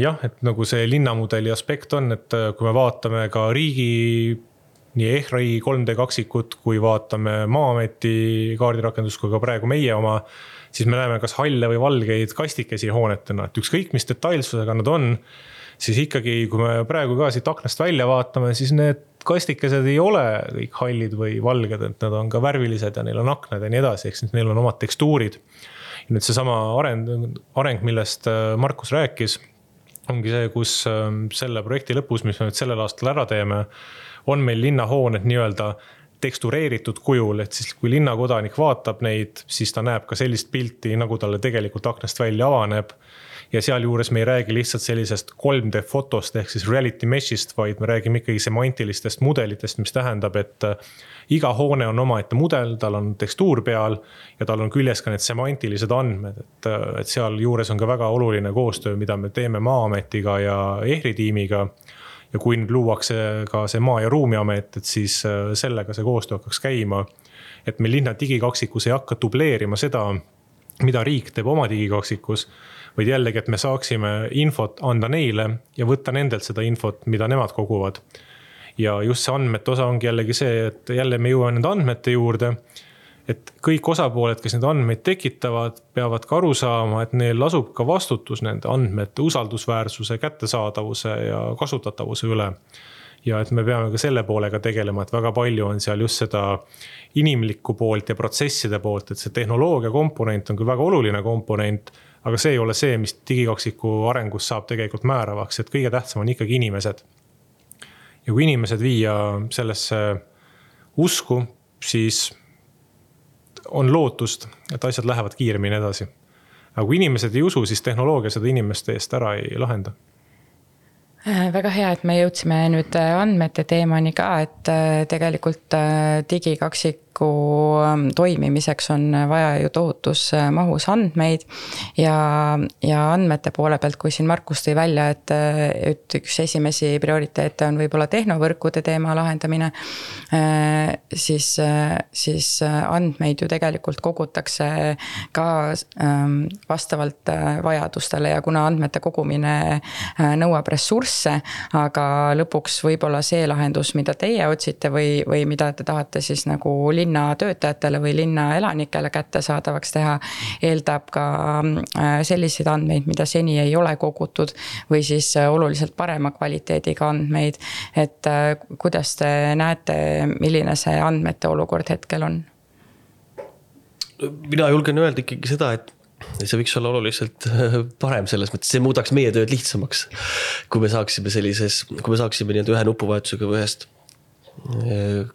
jah, et nagu see linnamudeli aspekt on, et äh, kui me vaatame ka riigi nii EHRI 3D kaksikut, kui vaatame Maa-ameti kaardirakendust, kui ka praegu meie oma, siis me näeme kas halle või valgeid kastikesi hoonetena, et ükskõik, mis detailsusega nad on siis ikkagi, kui me praegu ka siit aknast välja vaatame, siis need kastikesed ei ole kõik hallid või valged, et nad on ka värvilised ja neil on aknad ja nii edasi, ehk siis neil on omad tekstuurid. nüüd seesama areng, areng, millest äh, Markus rääkis, ongi see, kus ähm, selle projekti lõpus, mis me nüüd sellel aastal ära teeme, on meil linnahooned nii-öelda tekstureeritud kujul, et siis kui linnakodanik vaatab neid, siis ta näeb ka sellist pilti, nagu talle tegelikult aknast välja avaneb. Ja sealjuures me ei räägi lihtsalt sellisest 3D fotost ehk siis reality mesh'ist, vaid me räägime ikkagi semantilistest mudelitest, mis tähendab, et iga hoone on omaette mudel, tal on tekstuur peal ja tal on küljes ka need semantilised andmed, et, et sealjuures on ka väga oluline koostöö, mida me teeme Maa-ametiga ja EHRi tiimiga ja kui nüüd luuakse ka see Maa- ja Ruumiamet, et siis äh, sellega see koostöö hakkaks käima. et meil linna digikaksikus ei hakka dubleerima seda, mida riik teeb oma digikaksikus vaid jällegi, et me saaksime infot anda neile ja võtta nendelt seda infot, mida nemad koguvad. Ja just see andmete osa ongi jällegi see, et jälle me jõuame nende andmete juurde. et kõik osapooled, kes neid andmeid tekitavad, peavad ka aru saama, et neil lasub ka vastutus nende andmete usaldusväärsuse, kättesaadavuse ja kasutatavuse üle ja et me peame ka selle poolega tegelema, et väga palju on seal just seda inimlikku poolt ja protsesside poolt, et see tehnoloogia komponent on küll väga oluline komponent aga see ei ole see, mis digikaksiku arengus saab tegelikult määravaks, et kõige tähtsam on ikkagi inimesed. Ja kui inimesed viia sellesse usku, siis on lootust, et asjad lähevad kiiremini edasi. aga kui inimesed ei usu, siis tehnoloogia seda inimeste eest ära ei lahenda Äh, väga hea, et me jõudsime nüüd äh, andmete teemani ka, et äh, tegelikult digikaksiku ähm, toimimiseks on vaja ju tohutus mahus andmeid. ja, ja andmete poole pealt, kui siin Markus tõi välja, et, et üks esimesi prioriteete on võib-olla tehnovõrkude teema lahendamine. siis, siis andmeid ju tegelikult kogutakse ka ähm, vastavalt vajadustele ja kuna andmete kogumine nõuab ressursse aga lõpuks võib-olla see lahendus, mida teie otsite või, või mida te tahate siis nagu linna töötajatele või linna elanikele kättesaadavaks teha. eeldab ka äh, selliseid andmeid, mida seni ei ole kogutud või siis äh, oluliselt parema kvaliteediga andmeid. et äh, kuidas te näete, milline see andmete olukord hetkel on? mina julgen öelda ikkagi seda, et see võiks olla oluliselt parem selles mõttes, see muudaks meie tööd lihtsamaks. kui me saaksime sellises, kui me saaksime nii-öelda ühe nupuvajutusega või ühest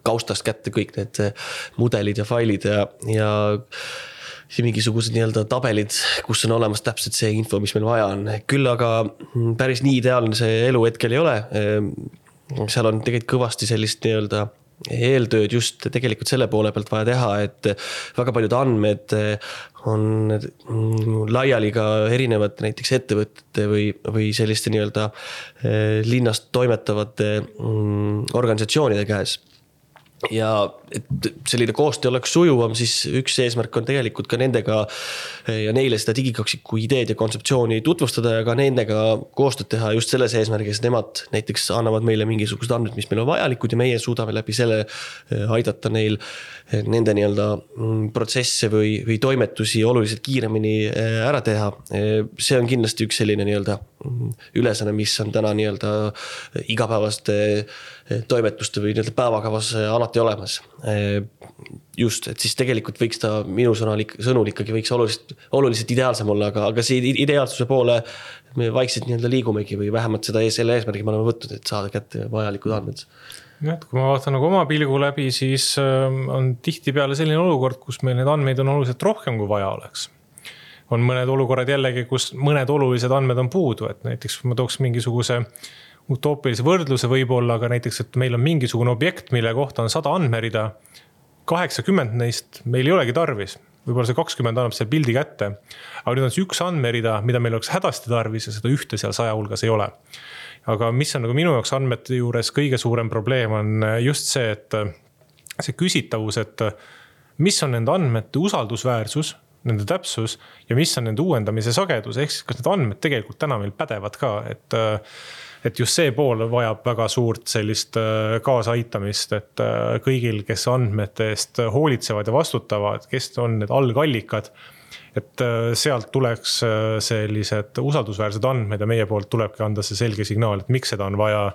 kaustast kätte kõik need äh, mudelid ja failid ja, ja ja mingisugused nii-öelda tabelid, kus on olemas täpselt see info, mis meil vaja on, küll aga mm, päris nii ideaalne see elu hetkel ei ole. seal on tegelikult kõvasti sellist nii-öelda eeltööd just tegelikult selle poole pealt vaja teha, et väga paljud andmed on laiali ka erinevate näiteks ettevõtete või, või selliste nii-öelda eh, linnast toimetavate mm, organisatsioonide käes ja et selline koostöö oleks sujuvam, siis üks eesmärk on tegelikult ka nendega eh, ja neile seda digikaksiku ideed ja kontseptsiooni tutvustada ja ka nendega koostööd teha just selles eesmärgis, et nemad näiteks annavad meile mingisugused andmed, mis meil on vajalikud ja meie suudame läbi selle eh, aidata neil eh, nende nii-öelda mm, protsesse või, või toimetusi oluliselt kiiremini ära teha. see on kindlasti üks selline nii-öelda mm, ülesanne, mis on täna nii-öelda igapäevaste toimetuste või nii-öelda päevakavas alati olemas. just, et siis tegelikult võiks ta minu sõnal, sõnul ikkagi võiks oluliselt, oluliselt ideaalsem olla, aga, aga see ideaalsuse poole me vaikselt nii-öelda liigumegi või vähemalt seda, selle eesmärgi me oleme võtnud, et saada kätte vajalikud andmed jah, et kui ma vaatan nagu oma pilgu läbi, siis ähm, on tihtipeale selline olukord, kus meil neid andmeid on oluliselt rohkem, kui vaja oleks. on mõned olukorrad jällegi, kus mõned olulised andmed on puudu, et näiteks ma tooks mingisuguse utoopilise võrdluse võib-olla, aga näiteks, et meil on mingisugune objekt, mille kohta on sada andmerida. kaheksakümmend neist meil ei olegi tarvis, võib-olla see kakskümmend annab selle pildi kätte. aga nüüd on see üks andmerida, mida meil oleks hädasti tarvis ja seda ühte seal saja hulgas ei ole. aga mis on nagu minu jaoks andmete juures kõige suurem probleem, on just see, et see küsitavus, et mis on nende andmete usaldusväärsus nende täpsus ja mis on nende uuendamise sagedus, ehk siis kas need andmed tegelikult täna meil pädevad ka, et et just see pool vajab väga suurt sellist äh, kaasaaitamist, et äh, kõigil, kes andmete eest hoolitsevad ja vastutavad, kes on need algallikad. et äh, sealt tuleks sellised usaldusväärsed andmed ja meie poolt tulebki anda see selge signaal, et miks seda on vaja.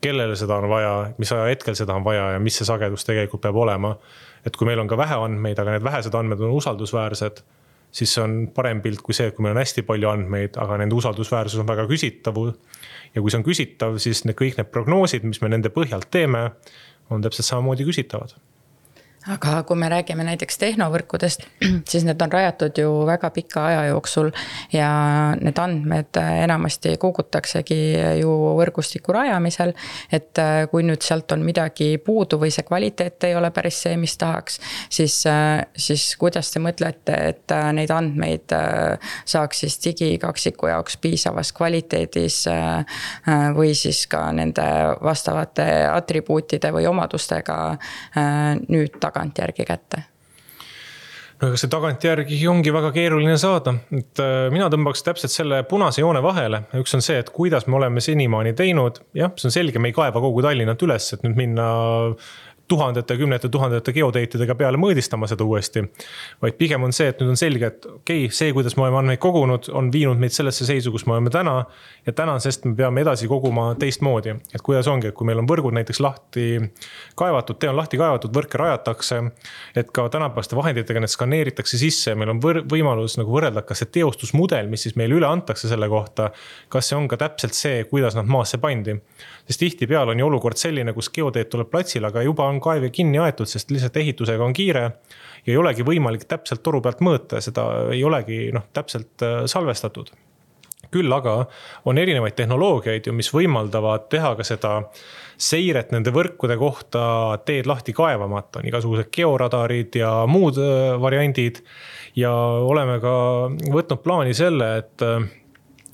kellele seda on vaja, mis ajahetkel seda on vaja ja mis see sagedus tegelikult peab olema. Et kui meil on ka vähe andmeid, aga need vähesed andmed on usaldusväärsed siis see on parem pilt kui see, et kui meil on hästi palju andmeid, aga nende usaldusväärsus on väga küsitav. Ja kui see on küsitav, siis need kõik need prognoosid, mis me nende põhjalt teeme, on täpselt samamoodi küsitavad aga kui me räägime näiteks tehnovõrkudest, siis need on rajatud ju väga pika aja jooksul. ja need andmed enamasti kogutaksegi ju võrgustiku rajamisel. et äh, kui nüüd sealt on midagi puudu või see kvaliteet ei ole päris see, mis tahaks. siis, äh, siis kuidas te mõtlete, et äh, neid andmeid saaks siis digikaksiku jaoks piisavas kvaliteedis. või siis ka nende vastavate atribuutide või omadustega nüüd tagasi tagantjärgi kätte? no ega see tagantjärgi ongi väga keeruline saada, et äh, mina tõmbaks täpselt selle punase joone vahele. üks on see, et kuidas me oleme senimaani teinud, jah, see on selge, me ei kaeva kogu Tallinnat üles, et nüüd minna tuhandete, kümnete tuhandete geodeitidega peale mõõdistama seda uuesti. vaid pigem on see, et nüüd on selge, et okei okay,, see, kuidas me oleme andmeid kogunud, on viinud meid sellesse seisu, kus me oleme täna. ja tänasest me peame edasi koguma teistmoodi, et kuidas ongi, et kui meil on võrgud näiteks lahti kaevatud, tee on lahti kaevatud, võrke rajatakse. et ka tänapäevaste vahenditega need skaneeritakse sisse ja meil on võr võimalus nagu võrrelda, kas see teostusmudel, mis siis meile üle antakse selle kohta. kas see on ka täpselt see, kuidas nad maasse pandi sest tihtipeale on ju olukord selline, kus geoteed tuleb platsile, aga juba on kaev kinni aetud, sest lihtsalt ehitusega on kiire. ja ei olegi võimalik täpselt toru pealt mõõta, seda ei olegi noh, täpselt äh, salvestatud küll aga on erinevaid tehnoloogiaid ju, mis võimaldavad teha ka seda seiret nende võrkude kohta teed lahti kaevamata, on igasugused georadarid ja muud äh, variandid. ja oleme ka võtnud plaani selle, et äh,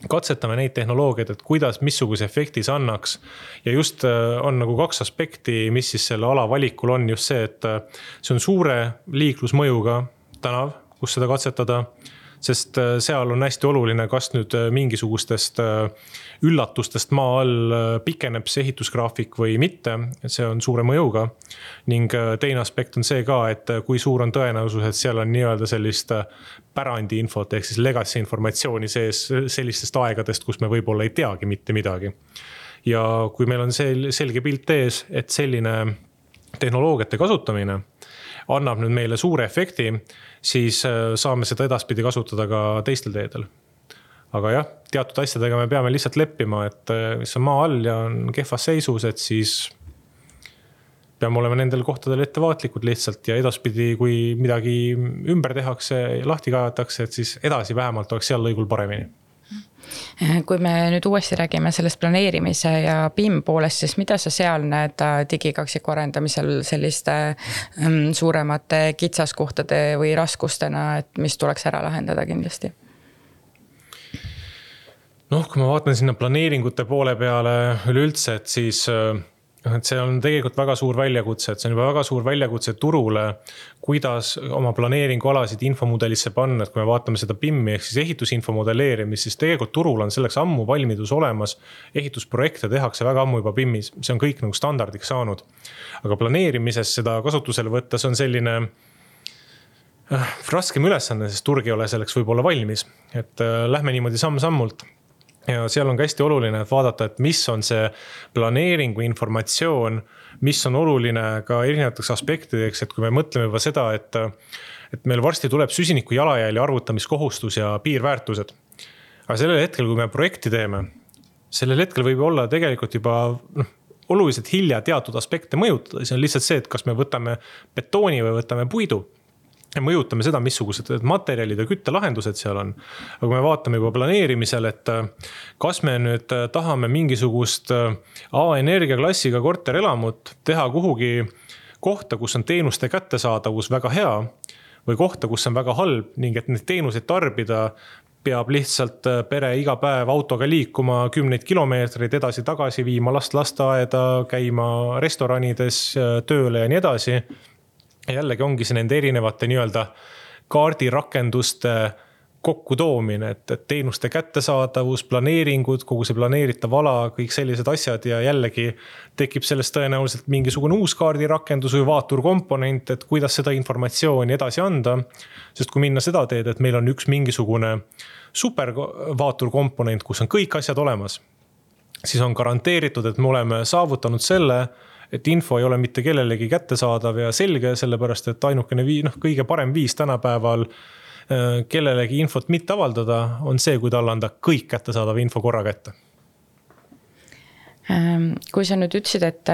katsetame neid tehnoloogiaid, et kuidas, missuguse efekti see annaks. ja just äh, on nagu kaks aspekti, mis siis selle ala valikul on just see, et äh, see on suure liiklusmõjuga tänav, kus seda katsetada sest äh, seal on hästi oluline, kas nüüd äh, mingisugustest äh, üllatustest maa all pikeneb see ehitusgraafik või mitte, see on suure mõjuga. ning teine aspekt on see ka, et kui suur on tõenäosus, et seal on nii-öelda sellist pärandiinfot ehk siis legacy informatsiooni sees sellistest aegadest, kus me võib-olla ei teagi mitte midagi. ja kui meil on sel-, selge pilt ees, et selline tehnoloogiate kasutamine annab nüüd meile suure efekti, siis äh, saame seda edaspidi kasutada ka teistel teedel. aga jah, teatud asjadega me peame lihtsalt leppima, et mis äh, on maa all ja on kehvas seisus, et siis peame olema nendel kohtadel ettevaatlikud lihtsalt ja edaspidi, kui midagi ümber tehakse, lahti kaevatakse, et siis edasi vähemalt oleks seal lõigul paremini kui me nüüd uuesti räägime sellest planeerimise ja BIM poolest, siis mida sa seal näed äh, digikaksiku arendamisel selliste ähm, suuremate kitsaskohtade või raskustena, et mis tuleks ära lahendada kindlasti? noh, kui ma vaatan sinna planeeringute poole peale üleüldse, et siis äh, noh, et see on tegelikult väga suur väljakutse, et see on juba väga suur väljakutse turule. kuidas oma planeeringualasid infomudelisse panna, et kui me vaatame seda BIM-i ehk siis ehitusinfo modelleerimist, siis tegelikult turul on selleks ammu valmidus olemas. ehitusprojekte tehakse väga ammu juba BIM-is, see on kõik nagu standardiks saanud. aga planeerimises seda kasutusele võtta, see on selline äh, raskem ülesanne, sest turg ei ole selleks võib-olla valmis, et äh, lähme niimoodi samm-sammult ja seal on ka hästi oluline, et vaadata, et mis on see planeeringu informatsioon, mis on oluline ka erinevateks aspektideks, et kui me mõtleme juba seda, et. et meil varsti tuleb süsiniku jalajälje arvutamiskohustus ja piirväärtused. aga sellel hetkel, kui me projekti teeme, sellel hetkel võib olla tegelikult juba noh oluliselt hilja teatud aspekte mõjutada, see on lihtsalt see, et kas me võtame betooni või võtame puidu mõjutame seda, missugused materjalid ja küttelahendused seal on. aga kui me vaatame juba planeerimisel, et äh, kas me nüüd äh, tahame mingisugust äh, A-energia klassiga korterelamut teha kuhugi kohta, kus on teenuste kättesaadavus väga hea. või kohta, kus on väga halb ning et neid teenuseid tarbida peab lihtsalt pere iga päev autoga liikuma kümneid kilomeetreid edasi-tagasi, viima last lasteaeda, käima restoranides, tööle ja nii edasi. Jällegi ongi see nende erinevate nii-öelda kaardirakenduste kokkutoomine, et, et teenuste kättesaadavus, planeeringud, kogu see planeeritav ala, kõik sellised asjad ja jällegi tekib sellest tõenäoliselt mingisugune uus kaardirakendus või vaaturkomponent, et kuidas seda informatsiooni edasi anda. sest kui minna seda teed, et meil on üks mingisugune supervaaturkomponent, kus on kõik asjad olemas, siis on garanteeritud, et me oleme saavutanud selle et info ei ole mitte kellelegi kättesaadav ja selge, sellepärast et ainukene vii-, noh, kõige parem viis tänapäeval Äh, kellelegi infot mitte avaldada, on see, kui talle anda kõik kättesaadav info korra kätte. Ehm, kui sa nüüd ütlesid, et,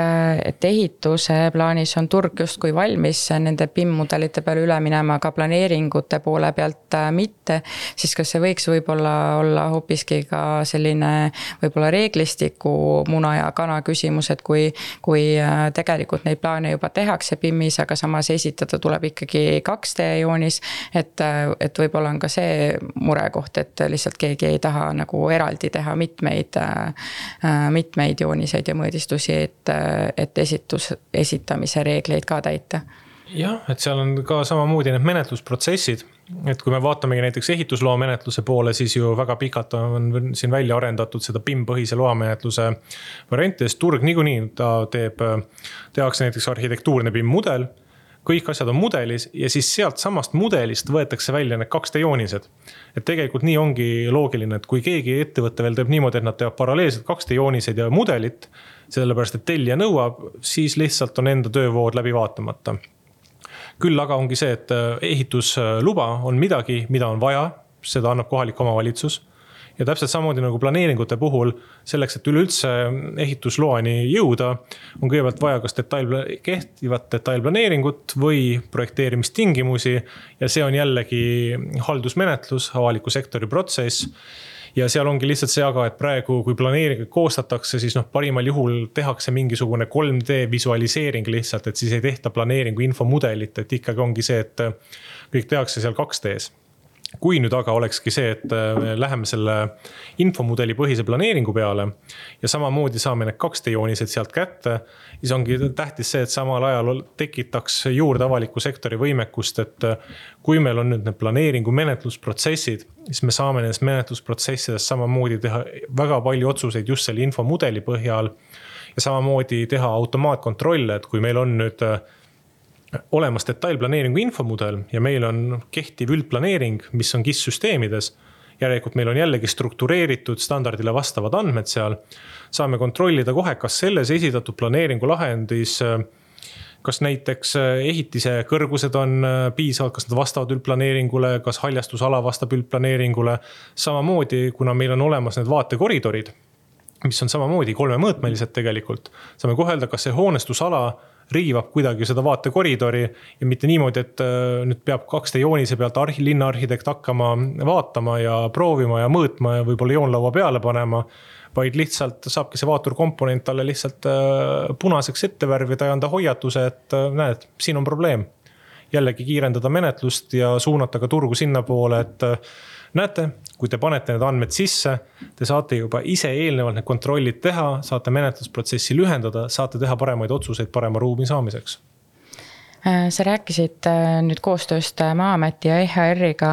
et ehituse plaanis on turg justkui valmis nende PIM-mudelite peale üle minema, aga planeeringute poole pealt äh, mitte, siis kas see võiks võib-olla olla hoopiski ka selline võib-olla reeglistiku muna ja kana küsimus, et kui, kui äh, tegelikult neid plaane juba tehakse PIM-is, aga samas esitada tuleb ikkagi 2D joonis, et, äh, et võib-olla on ka see murekoht, et lihtsalt keegi ei taha nagu eraldi teha mitmeid, mitmeid jooniseid ja mõõdistusi, et, et esitus, esitamise reegleid ka täita. jah, et seal on ka samamoodi need menetlusprotsessid, et kui me vaatamegi näiteks ehitusloa menetluse poole, siis ju väga pikalt on siin välja arendatud seda PIM-põhise loamenetluse varianti, sest turg niikuinii ta teeb, tehakse näiteks arhitektuurne PIM-mudel kõik asjad on mudelis ja siis sealtsamast mudelist võetakse välja need 2D joonised. et tegelikult nii ongi loogiline, et kui keegi ettevõte veel teeb niimoodi, et nad teevad paralleelselt 2D jooniseid ja mudelit, sellepärast et tellija nõuab, siis lihtsalt on enda töövood läbi vaatamata. küll aga ongi see, et ehitusluba on midagi, mida on vaja, seda annab kohalik omavalitsus ja täpselt samamoodi nagu planeeringute puhul, selleks, et üleüldse ehitusloani jõuda, on kõigepealt vaja kas detail, kehtivat detailplaneeringut või projekteerimistingimusi. ja see on jällegi haldusmenetlus, avaliku sektori protsess ja seal ongi lihtsalt see aga, et praegu, kui planeeringuid koostatakse, siis noh, parimal juhul tehakse mingisugune 3D visualiseering lihtsalt, et siis ei tehta planeeringu infomudelit, et ikkagi ongi see, et kõik tehakse seal 2D-s kui nüüd aga olekski see, et äh, me läheme selle infomudeli põhise planeeringu peale ja samamoodi saame need 2D joonised sealt kätte, siis ongi tähtis see, et samal ajal tekitaks juurde avaliku sektori võimekust, et äh, kui meil on nüüd need planeeringu menetlusprotsessid, siis me saame nendest menetlusprotsessidest samamoodi teha väga palju otsuseid just selle infomudeli põhjal ja samamoodi teha automaatkontrolle, et kui meil on nüüd äh, olemas detailplaneeringu infomudel ja meil on kehtiv üldplaneering, mis on GIS süsteemides. järelikult meil on jällegi struktureeritud standardile vastavad andmed seal. saame kontrollida kohe, kas selles esitatud planeeringu lahendis kas näiteks ehitise kõrgused on piisavad, kas nad vastavad üldplaneeringule, kas haljastusala vastab üldplaneeringule. samamoodi, kuna meil on olemas need vaatekoridorid, mis on samamoodi kolmemõõtmelised tegelikult, saame kohe öelda, kas see hoonestusala riivab kuidagi seda vaatekoridori ja mitte niimoodi, et äh, nüüd peab 2D joonise pealt arhi-, linnaarhitekt hakkama vaatama ja proovima ja mõõtma ja võib-olla joonlaua peale panema. vaid lihtsalt saabki see vaaturkomponent talle lihtsalt äh, punaseks ette värvida ja anda hoiatuse, et äh, näed, siin on probleem. jällegi kiirendada menetlust ja suunata ka turgu sinnapoole, et näete, kui te panete need andmed sisse, te saate juba ise eelnevalt need kontrollid teha, saate menetlusprotsessi lühendada, saate teha paremaid otsuseid parema ruumi saamiseks sa rääkisid äh, nüüd koostööst äh, Maa-ameti ja EHR-iga,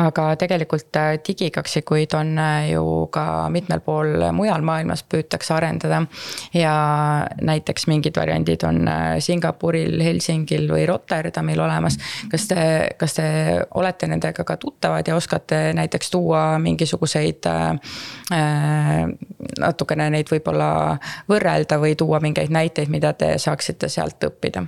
aga tegelikult digikaksikuid on ju ka mitmel pool mujal maailmas püütakse arendada. ja näiteks mingid variandid on Singapuril, Helsingil või Rotterdamil olemas. kas te, kas te olete nendega ka tuttavad ja oskate näiteks tuua mingisuguseid äh, natukene neid võib-olla võrrelda või tuua mingeid näiteid, mida te saaksite sealt õppida?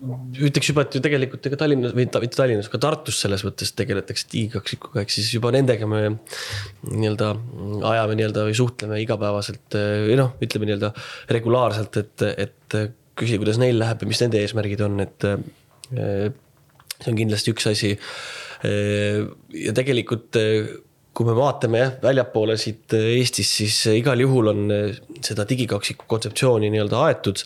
Ütleks juba, et ju tegelikult ega Tallinnas või mitte Tallinnas, ka Tartus selles mõttes tegeletakse digikaksikuga, ehk siis juba nendega me nii-öelda ajame nii-öelda või suhtleme igapäevaselt või noh, ütleme nii-öelda regulaarselt, et, et küsida, kuidas neil läheb ja mis nende eesmärgid on, et see on kindlasti üks asi. ja tegelikult kui me vaatame jah, väljapoole siit Eestis, siis igal juhul on seda digikaksiku kontseptsiooni nii-öelda aetud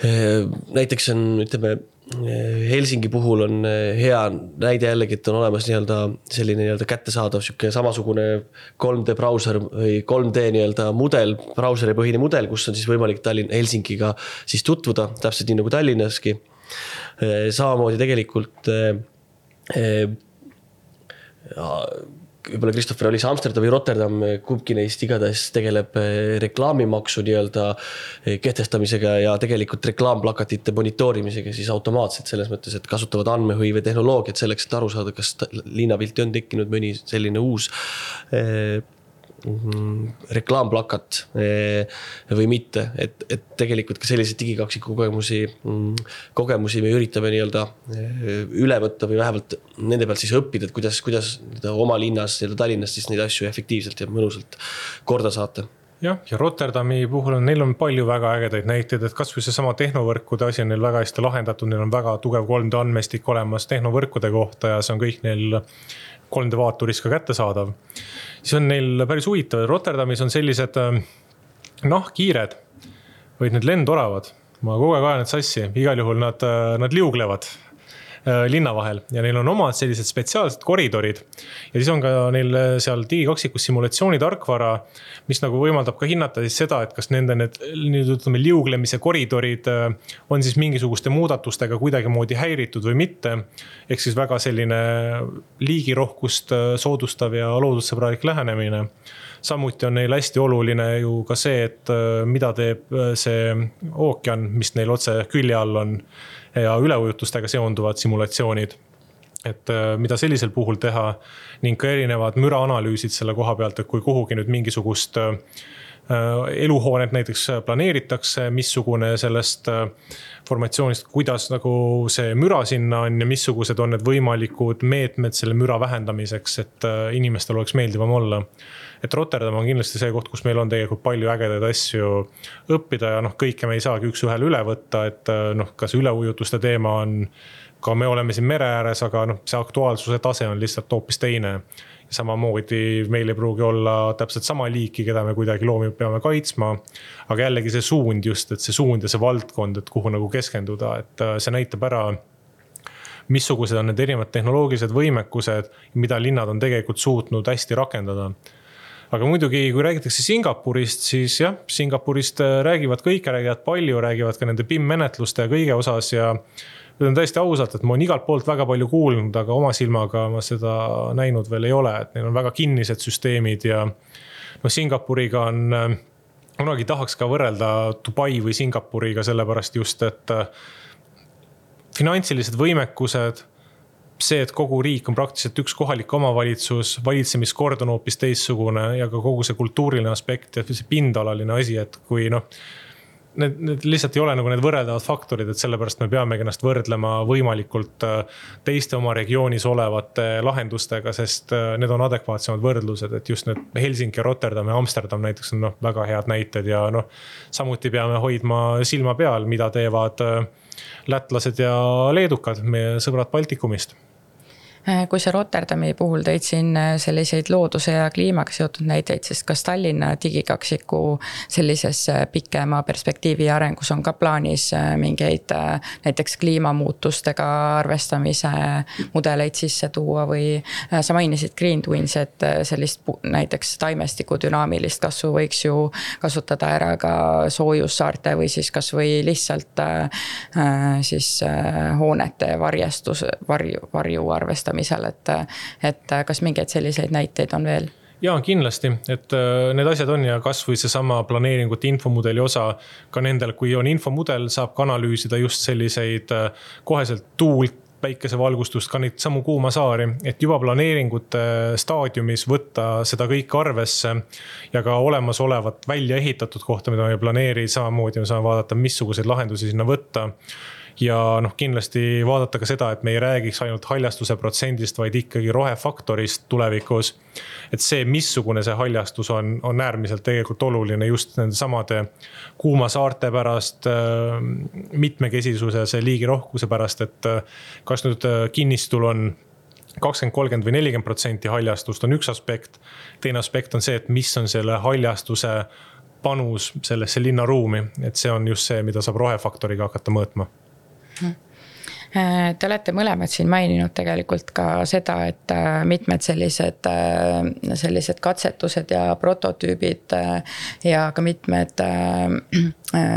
näiteks on, ütleme Helsingi puhul on eh, hea näide jällegi, et on olemas nii-öelda selline nii-öelda kättesaadav sihuke samasugune 3D brauser või 3D nii-öelda mudel, brauseri põhine mudel, kus on siis võimalik Tallinn, Helsingiga siis tutvuda, täpselt nii nagu Tallinnaski. Eh, samamoodi tegelikult eh, võib-olla Christopher oli see Amsterdam või Rotterdam, kumbki neist igatahes tegeleb eh, reklaamimaksu nii-öelda eh, kehtestamisega ja tegelikult reklaamplakatite monitoorimisega siis automaatselt selles mõttes, et kasutavad andmehõive tehnoloogiat selleks, et aru saada, kas linnapilti on tekkinud mõni selline uus eh, reklaamplakat eh, või mitte, et, et tegelikult ka selliseid digikaksiku kogemusi, mm, kogemusi me üritame nii-öelda eh, üle võtta või vähemalt nende pealt siis õppida, et kuidas, kuidas oma linnas, nii-öelda Tallinnas siis neid asju efektiivselt ja mõnusalt korda saata. Jah, ja Rotterdami puhul on, neil on palju väga ägedaid näiteid, et kasvõi seesama tehnovõrkude asi on neil väga hästi lahendatud, neil on väga tugev 3D andmestik olemas tehnovõrkude kohta ja see on kõik neil 3D vaaturis ka kättesaadav. siis on neil päris huvitav, Rotterdamis on sellised äh, nahkhiired või need lendoravad. ma kogu aeg ajan need sassi, igal juhul nad, äh, nad liuglevad linna vahel ja neil on omad sellised spetsiaalsed koridorid. ja siis on ka neil äh, seal digikaksikus simulatsioonitarkvara, mis nagu võimaldab ka hinnata siis seda, et kas nende need nüüd ütleme liuglemise koridorid äh, on siis mingisuguste muudatustega kuidagimoodi häiritud või mitte. ehk siis väga selline liigirohkust soodustav ja loodussõbralik lähenemine samuti on neil hästi oluline ju ka see, et mida teeb see ookean, mis neil otse külje all on ja üleujutustega seonduvad simulatsioonid. et äh, mida sellisel puhul teha ning ka erinevad müraanalüüsid selle koha pealt, et kui kuhugi nüüd mingisugust äh, eluhoonet näiteks planeeritakse, missugune sellest äh, formatsioonist, kuidas nagu see müra sinna on ja missugused on need võimalikud meetmed selle müra vähendamiseks, et inimestel oleks meeldivam olla et Rotterdam on kindlasti see koht, kus meil on tegelikult palju ägedaid asju õppida ja noh, kõike me ei saagi üks-ühele üle võtta, et äh, noh, kas üleujutuste teema on. ka me oleme siin mere ääres, aga noh, see aktuaalsuse tase on lihtsalt hoopis teine samamoodi meil ei pruugi olla täpselt sama liiki, keda me kuidagi loomi peame kaitsma. aga jällegi see suund just, et see suund ja see valdkond, et kuhu nagu keskenduda, et äh, see näitab ära missugused on need erinevad tehnoloogilised võimekused, mida linnad on tegelikult suutnud hästi rakendada aga muidugi, kui räägitakse Singapurist, siis jah, Singapurist äh, räägivad kõik, räägivad palju, räägivad ka nende BIM-menetluste ja kõige osas ja ütlen täiesti ausalt, et ma olen igalt poolt väga palju kuulnud, aga oma silmaga ma seda näinud veel ei ole, et neil on väga kinnised süsteemid ja noh, Singapuriga on äh, kunagi tahaks ka võrrelda Dubai või Singapuriga, sellepärast just, et äh, finantsilised võimekused see, et kogu riik on praktiliselt üks kohalik omavalitsus, valitsemiskord on hoopis teistsugune ja ka kogu see kultuuriline aspekt ja see pindalaline asi, et kui noh. Need, need lihtsalt ei ole nagu need võrreldavad faktorid, et sellepärast me peamegi ennast võrdlema võimalikult äh, teiste oma regioonis olevate lahendustega, sest äh, need on adekvaatsemad võrdlused, et just need Helsingi, Rotterdam ja Amsterdam näiteks on noh, väga head näited ja noh. samuti peame hoidma silma peal, mida teevad äh, lätlased ja leedukad, meie sõbrad Baltikumist kui sa Rotterdami puhul tõid siin äh, selliseid looduse ja kliimaga seotud näiteid, siis kas Tallinna digikaksiku sellises äh, pikema perspektiivi arengus on ka plaanis mingeid näiteks kliimamuutustega arvestamise mudeleid sisse tuua või sa mainisid Green Twins, et sellist näiteks taimestiku dünaamilist kasvu võiks ju kasutada ära ka soojussaarte või siis kasvõi lihtsalt siis hoonete varjestus, varju, varju arvestamine kasutamisel, et, et kas mingeid selliseid näiteid on veel? ja kindlasti, et äh, need asjad on ja kasvõi seesama planeeringute infomudeli osa. ka nendel, kui on infomudel, saab ka analüüsida just selliseid äh, koheselt tuult päikesevalgustust, ka neid samu kuumasaari, et juba planeeringute staadiumis võtta seda kõike arvesse. ja ka olemasolevat välja ehitatud kohta, mida me ei planeeri, samamoodi me saame vaadata, missuguseid lahendusi sinna võtta ja noh, kindlasti vaadata ka seda, et me ei räägiks ainult haljastuse protsendist, vaid ikkagi rohefaktorist tulevikus. et see, missugune see haljastus on, on äärmiselt tegelikult oluline just nende samade kuumasaarte pärast, äh, mitmekesisuse, see liigirohkuse pärast, et äh, kas nüüd äh, kinnistul on kakskümmend, kolmkümmend või nelikümmend protsenti haljastust on üks aspekt. teine aspekt on see, et mis on selle haljastuse panus sellesse linnaruumi, et see on just see, mida saab rohefaktoriga hakata mõõtma Äh, te olete mõlemad siin maininud tegelikult ka seda, et äh, mitmed sellised, äh, sellised katsetused ja prototüübid ja ka mitmed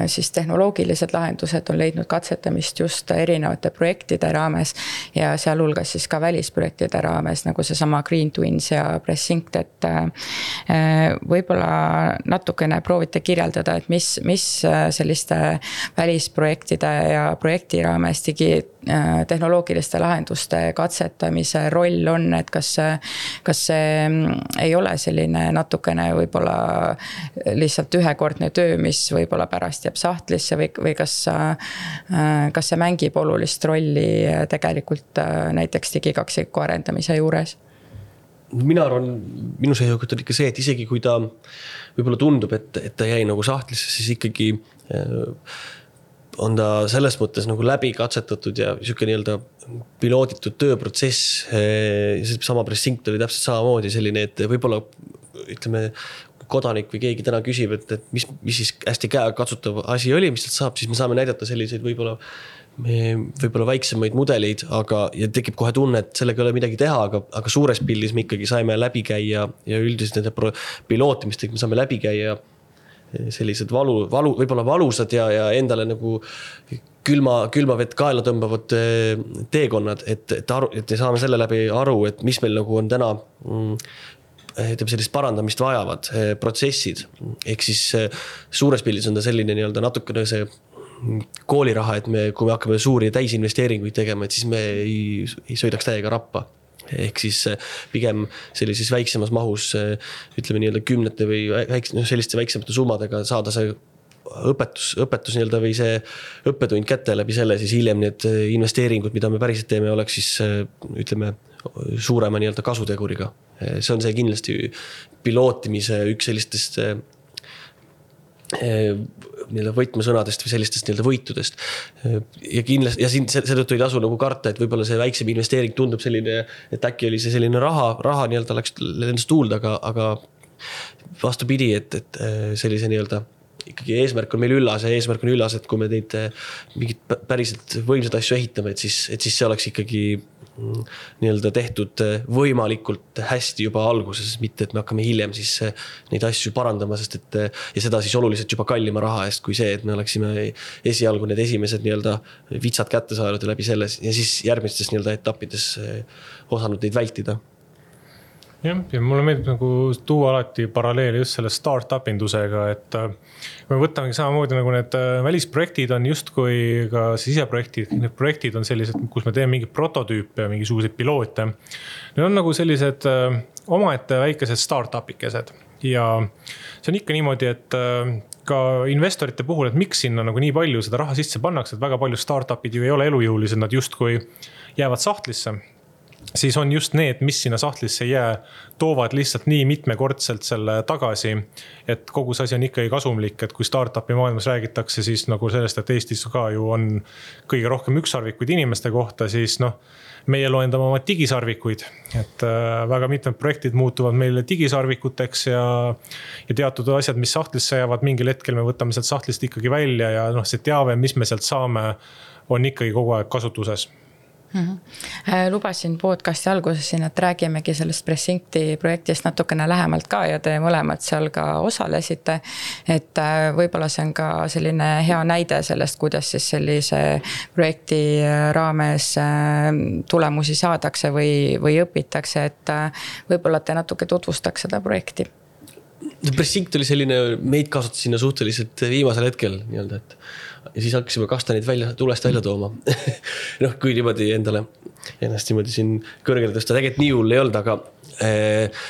siis tehnoloogilised lahendused on leidnud katsetamist just erinevate projektide raames. ja sealhulgas siis ka välisprojektide raames, nagu seesama Green Twins ja Pressync, et võib-olla natukene proovite kirjeldada, et mis, mis selliste välisprojektide ja projekti raames digi Äh, tehnoloogiliste lahenduste katsetamise roll on, et kas see, kas see mm, ei ole selline natukene võib-olla lihtsalt ühekordne töö, mis võib-olla pärast jääb sahtlisse või, või kas, äh, kas see mängib olulist rolli tegelikult äh, näiteks digikaksiku arendamise juures? mina arvan, minu seisukoht on ikka see, et isegi kui ta võib-olla tundub, et, et ta jäi nagu sahtlisse, siis ikkagi äh, on ta selles mõttes nagu läbi katsetatud ja sihuke nii-öelda pilooditud tööprotsess. seesama Pressink oli täpselt samamoodi selline, et võib-olla ütleme, kodanik või keegi täna küsib, et, et mis, mis siis hästi käekatsutav asi oli, mis sealt saab, siis me saame näidata selliseid võib-olla võib-olla väiksemaid mudeleid, aga, ja tekib kohe tunne, et sellega ei ole midagi teha, aga, aga suures pildis me ikkagi saime läbi käia ja üldiselt nende pilootimistega me saame läbi käia sellised valu, valu, võib-olla valusad ja, ja endale nagu külma, külma vett kaela tõmbavad eh, teekonnad, et, et aru, et me saame selle läbi aru, et mis meil nagu on täna mm, ütleme sellist parandamist vajavad eh, protsessid. ehk siis eh, suures pildis on ta selline nii-öelda natukene see kooliraha, et me, kui me hakkame suuri täisinvesteeringuid tegema, et siis me ei, ei sõidaks täiega rappa ehk siis äh, pigem sellises väiksemas mahus äh, ütleme nii-öelda kümnete või väikse, noh selliste väiksemate summadega saada see õpetus, õpetus nii-öelda või see õppetund kätte läbi selle siis hiljem need äh, investeeringud, mida me päriselt teeme, oleks siis ütleme suurema nii-öelda kasuteguriga. see on see kindlasti pilootimise üks sellistest nii-öelda võtmesõnadest või sellistest nii-öelda võitudest. ja kindlasti ja siin seetõttu ei tasu nagu karta, et võib-olla see väiksem investeering tundub selline, et äkki oli see selline raha, raha nii-öelda läks lendas tuulde, aga, aga vastupidi, et, et sellise nii-öelda ikkagi eesmärk on meil üllas ja eesmärk on üllas, et kui me neid mingeid päriselt võimsaid asju ehitame, et siis, et siis see oleks ikkagi nii-öelda tehtud eh, võimalikult hästi juba alguses, mitte et me hakkame hiljem siis eh, neid asju parandama, sest et eh, ja seda siis oluliselt juba kallima raha eest, kui see, et me oleksime esialgu need esimesed nii-öelda vitsad kätte saanud ja läbi selle ja siis järgmistes nii-öelda etappides osanud neid vältida jah, ja mulle meeldib nagu tuua alati paralleeli just selle startup indusega, et äh, me võtamegi samamoodi nagu need äh, välisprojektid on justkui ka siseprojektid, need projektid on sellised, kus me teeme mingeid prototüüpe, mingisuguseid piloote. Need on nagu sellised äh, omaette väikesed startup ikesed ja see on ikka niimoodi, et ka investorite puhul, et miks sinna nagu nii palju seda raha sisse pannakse, et väga paljud startup'id ju ei ole elujõulised, nad justkui jäävad sahtlisse siis on just need, mis sinna sahtlisse ei jää, toovad lihtsalt nii mitmekordselt selle tagasi. et kogu see asi on ikkagi kasumlik, et kui startup'i maailmas räägitakse, siis nagu sellest, et Eestis ka ju on kõige rohkem ükssarvikuid inimeste kohta, siis noh meie loendame oma digisarvikuid, et äh, väga mitmed projektid muutuvad meile digisarvikuteks ja. ja teatud asjad, mis sahtlisse jäävad, mingil hetkel me võtame sealt sahtlist ikkagi välja ja noh, see teave, mis me sealt saame, on ikkagi kogu aeg kasutuses mm. -hmm. lubasin podcast'i alguses siin, et räägimegi sellest Pressinkti projektist natukene lähemalt ka ja te mõlemad seal ka osalesite. et äh, võib-olla see on ka selline hea näide sellest, kuidas siis sellise projekti äh, raames tulemusi saadakse või, või õpitakse, et võib-olla te natuke tutvustaks seda projekti Pressink oli selline, meid kaasati sinna suhteliselt viimasel hetkel nii-öelda, et ja siis hakkasime kastaneid välja, tulest välja tooma noh, kui niimoodi endale ennast niimoodi siin kõrgele tõsta, tegelikult nii hull ei olnud, aga eh,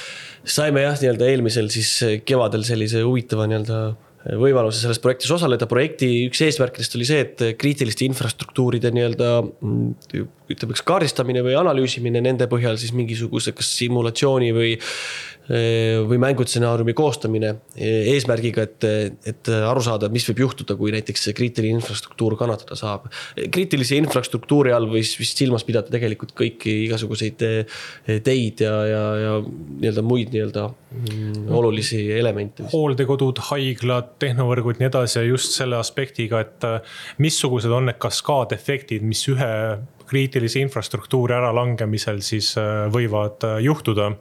saime jah, nii-öelda eelmisel siis kevadel sellise huvitava nii-öelda võimaluse selles projektis osaleda. projekti üks eesmärkidest oli see, et kriitiliste infrastruktuuride nii-öelda ütleme, kas kaardistamine või analüüsimine, nende põhjal siis mingisuguse, kas simulatsiooni või või mängutsenaariumi koostamine eesmärgiga, et, et aru saada, mis võib juhtuda, kui näiteks kriitiline infrastruktuur kannatada saab. kriitilise infrastruktuuri all võis vist silmas pidada tegelikult kõiki igasuguseid teid ja, ja, ja nii-öelda muid nii-öelda mm, olulisi elemente. hooldekodud, haiglad, tehnovõrgud, nii edasi ja just selle aspektiga, et missugused on need kaskaadefektid, mis ühe kriitilise infrastruktuuri äralangemisel siis võivad juhtuda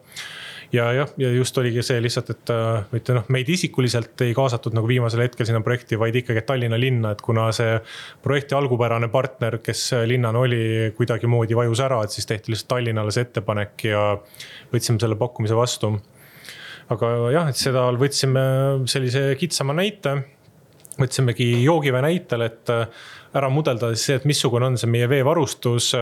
ja jah, ja just oligi see lihtsalt, et mitte äh, noh, meid isikuliselt ei kaasatud nagu viimasel hetkel sinna projekti, vaid ikkagi Tallinna linna, et kuna see projekti algupärane partner, kes linnana oli, kuidagimoodi vajus ära, et siis tehti lihtsalt Tallinnale see ettepanek ja võtsime selle pakkumise vastu. aga jah, et seda võtsime sellise kitsama näite võtsimegi joogivee näitel, et ära mudelda siis see, et missugune on see meie veevarustus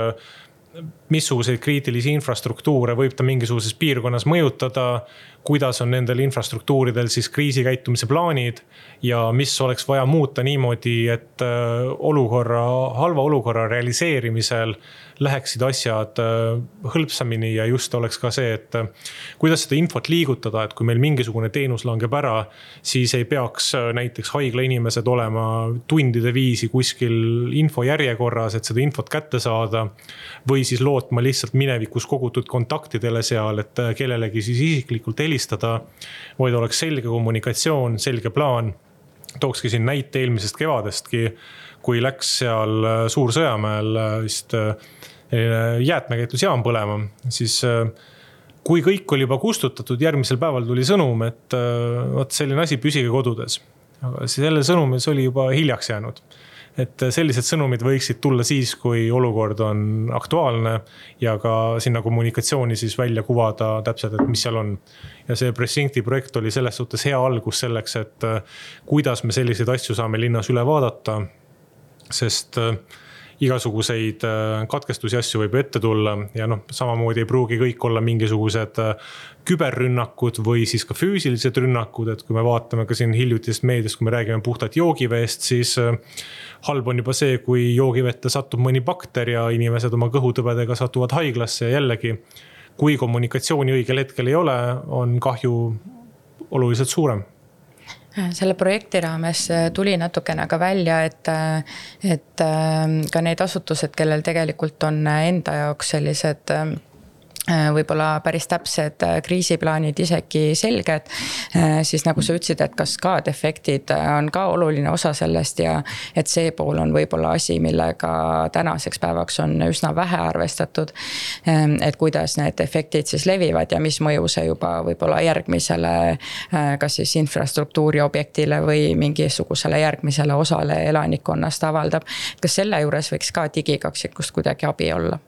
missuguseid kriitilisi infrastruktuure võib ta mingisuguses piirkonnas mõjutada, kuidas on nendel infrastruktuuridel siis kriisikäitumise plaanid ja mis oleks vaja muuta niimoodi, et äh, olukorra, halva olukorra realiseerimisel läheksid asjad äh, hõlpsamini ja just oleks ka see, et äh, kuidas seda infot liigutada, et kui meil mingisugune teenus langeb ära, siis ei peaks äh, näiteks haigla inimesed olema tundide viisi kuskil infojärjekorras, et seda infot kätte saada. või siis lootma lihtsalt minevikus kogutud kontaktidele seal, et kellelegi siis isiklikult helistada. vaid oleks selge kommunikatsioon, selge plaan. tookski siin näite eelmisest kevadestki kui läks seal Suur-Sõjamäel vist jäätmekäitlusjaam põlema, siis äh, kui kõik oli juba kustutatud, järgmisel päeval tuli sõnum, et äh, vot selline asi, püsige kodudes. aga selle sõnumis oli juba hiljaks jäänud. et sellised sõnumid võiksid tulla siis, kui olukord on aktuaalne ja ka sinna kommunikatsiooni siis välja kuvada täpselt, et mis seal on. ja see Pressinkti projekt oli selles suhtes hea algus selleks, et äh, kuidas me selliseid asju saame linnas üle vaadata. sest äh, igasuguseid äh, katkestusi, asju võib ette tulla ja noh, samamoodi ei pruugi kõik olla mingisugused äh, küberrünnakud või siis ka füüsilised rünnakud, et kui me vaatame ka siin hiljutisest meediast, kui me räägime puhtalt joogiveest, siis äh, halb on juba see, kui joogivette satub mõni bakter ja inimesed oma kõhutõbedega satuvad haiglasse ja jällegi kui kommunikatsiooni õigel hetkel ei ole, on kahju oluliselt suurem selle projekti raames äh, tuli natukene ka välja, et, äh, et äh, ka need asutused, kellel tegelikult on enda jaoks sellised Äh, võib-olla päris täpsed äh, kriisiplaanid isegi selged. Äh, siis nagu sa ütlesid, et kaskaadefektid on ka oluline osa sellest ja et see pool on võib-olla asi, millega tänaseks päevaks on üsna vähe arvestatud. Ähm, et kuidas need efektid siis levivad ja mis mõju see juba võib-olla järgmisele, kas siis infrastruktuuri objektile või mingisugusele järgmisele osale elanikkonnast avaldab. kas selle juures võiks ka digikaksikust kuidagi abi olla?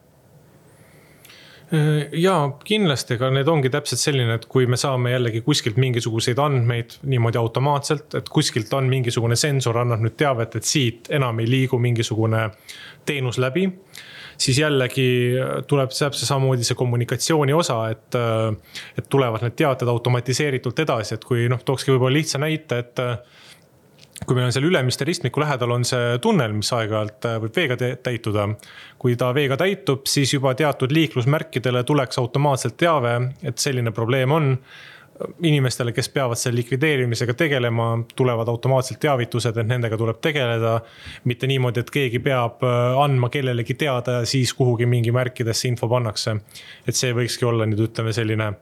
Äh, ja kindlasti, aga need ongi täpselt selline, et kui me saame jällegi kuskilt mingisuguseid andmeid niimoodi automaatselt, et kuskilt on mingisugune sensor, annab nüüd teavet, et siit enam ei liigu mingisugune teenus läbi. siis jällegi tuleb täpselt samamoodi see kommunikatsiooni osa, et, et tulevad need teated automatiseeritult edasi, et kui noh, tookski võib-olla lihtsa näite, et kui meil on seal Ülemiste ristmiku lähedal on see tunnel, mis aeg-ajalt äh, võib veega täituda. kui ta veega täitub, siis juba teatud liiklusmärkidele tuleks automaatselt teave, et selline probleem on inimestele, kes peavad selle likvideerimisega tegelema, tulevad automaatselt teavitused, et nendega tuleb tegeleda. mitte niimoodi, et keegi peab äh, andma kellelegi teada ja siis kuhugi mingi märkidesse info pannakse. et see võikski olla nüüd ütleme selline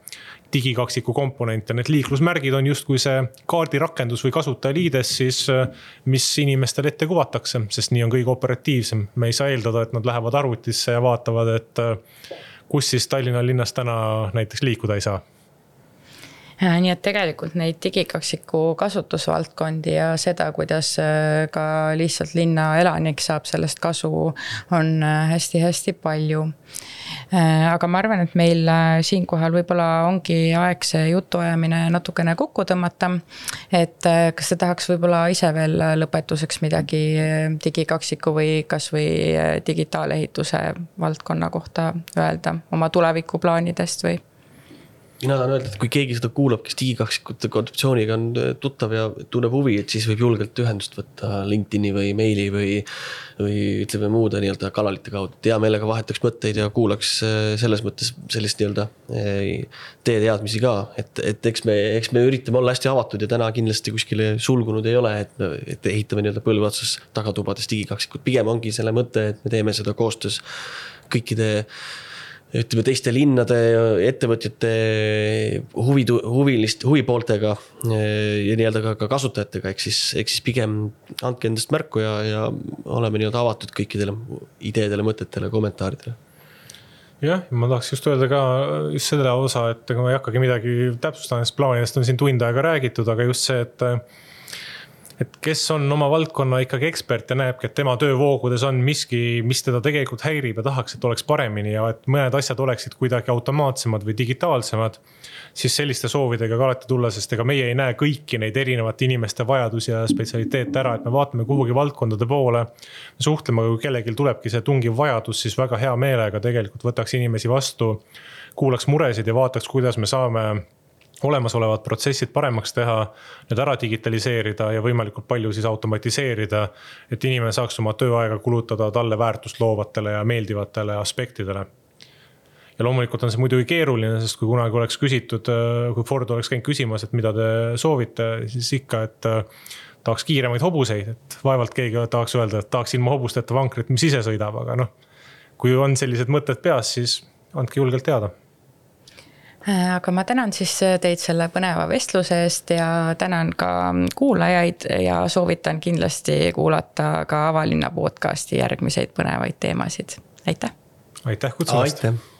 digikaksiku komponent ja need liiklusmärgid on justkui see kaardirakendus või kasutajaliides siis, äh, mis inimestele ette kuvatakse, sest nii on kõige operatiivsem. me ei saa eeldada, et nad lähevad arvutisse ja vaatavad, et äh, kus siis Tallinna linnas täna näiteks liikuda ei saa nii et tegelikult neid digikaksiku kasutusvaldkondi ja seda, kuidas äh, ka lihtsalt linna elanik saab sellest kasu, on hästi-hästi äh, palju. aga ma arvan, et meil siinkohal võib-olla ongi aeg see jutuajamine natukene kokku tõmmata. et kas sa tahaks võib-olla ise veel lõpetuseks midagi digikaksiku või kasvõi digitaalehituse valdkonna kohta öelda oma tulevikuplaanidest või? Mina tahan öelda, et kui keegi seda kuulab, kes digikaksikute kontseptsiooniga on äh, tuttav ja tunneb huvi, et siis võib julgelt ühendust võtta LinkedIn'i või meili või. või ütleme muude nii-öelda kanalite kaudu, et hea meelega vahetaks mõtteid ja kuulaks äh, selles mõttes sellist nii-öelda äh, teie teadmisi ka, et, et eks me, eks me üritame olla hästi avatud ja täna kindlasti kuskile sulgunud ei ole, et, et ehitame nii-öelda põlve otsas tagatubades digikaksikut, pigem ongi selle mõte, et me teeme seda koostöös kõikide ütleme teiste linnade, ettevõtjate, huvi, huvilist, huvipooltega ja nii-öelda ka, ka kasutajatega, ehk siis, ehk siis pigem andke endast märku ja, ja oleme nii-öelda avatud kõikidele ideedele, mõtetele, kommentaaridele. Jah, ma tahaks just öelda ka just selle osa, et ega ma ei hakkagi midagi täpsustama, sest plaanidest on siin tund aega räägitud, aga just see, et et kes on oma valdkonna ikkagi ekspert ja näebki, et tema töövoogudes on miski, mis teda tegelikult häirib ja tahaks, et oleks paremini ja et mõned asjad oleksid kuidagi automaatsemad või digitaalsemad. siis selliste soovidega ka alati tulla, sest ega meie ei näe kõiki neid erinevate inimeste vajadusi ja spetsialiteete ära, et me vaatame kuhugi valdkondade poole. suhtlema, kui kellelgi tulebki see tungiv vajadus, siis väga hea meelega tegelikult võtaks inimesi vastu. kuulaks muresid ja vaataks, kuidas me saame olemasolevad protsessid paremaks teha, need ära digitaliseerida ja võimalikult palju siis automatiseerida. et inimene saaks oma tööaega kulutada talle väärtust loovatele ja meeldivatele aspektidele. ja loomulikult on see muidugi keeruline, sest kui kunagi oleks küsitud, kui Ford oleks käinud küsimas, et mida te soovite, siis ikka, et tahaks kiiremaid hobuseid, et vaevalt keegi tahaks öelda, et tahaks ilma hobusteta vankrit, mis ise sõidab, aga noh. kui on sellised mõtted peas, siis andke julgelt teada Äh, aga ma tänan siis äh, teid selle põneva vestluse eest ja tänan ka kuulajaid ja soovitan kindlasti kuulata ka Avalinna podcast'i järgmiseid põnevaid teemasid, aitäh. aitäh kutsumast. aitäh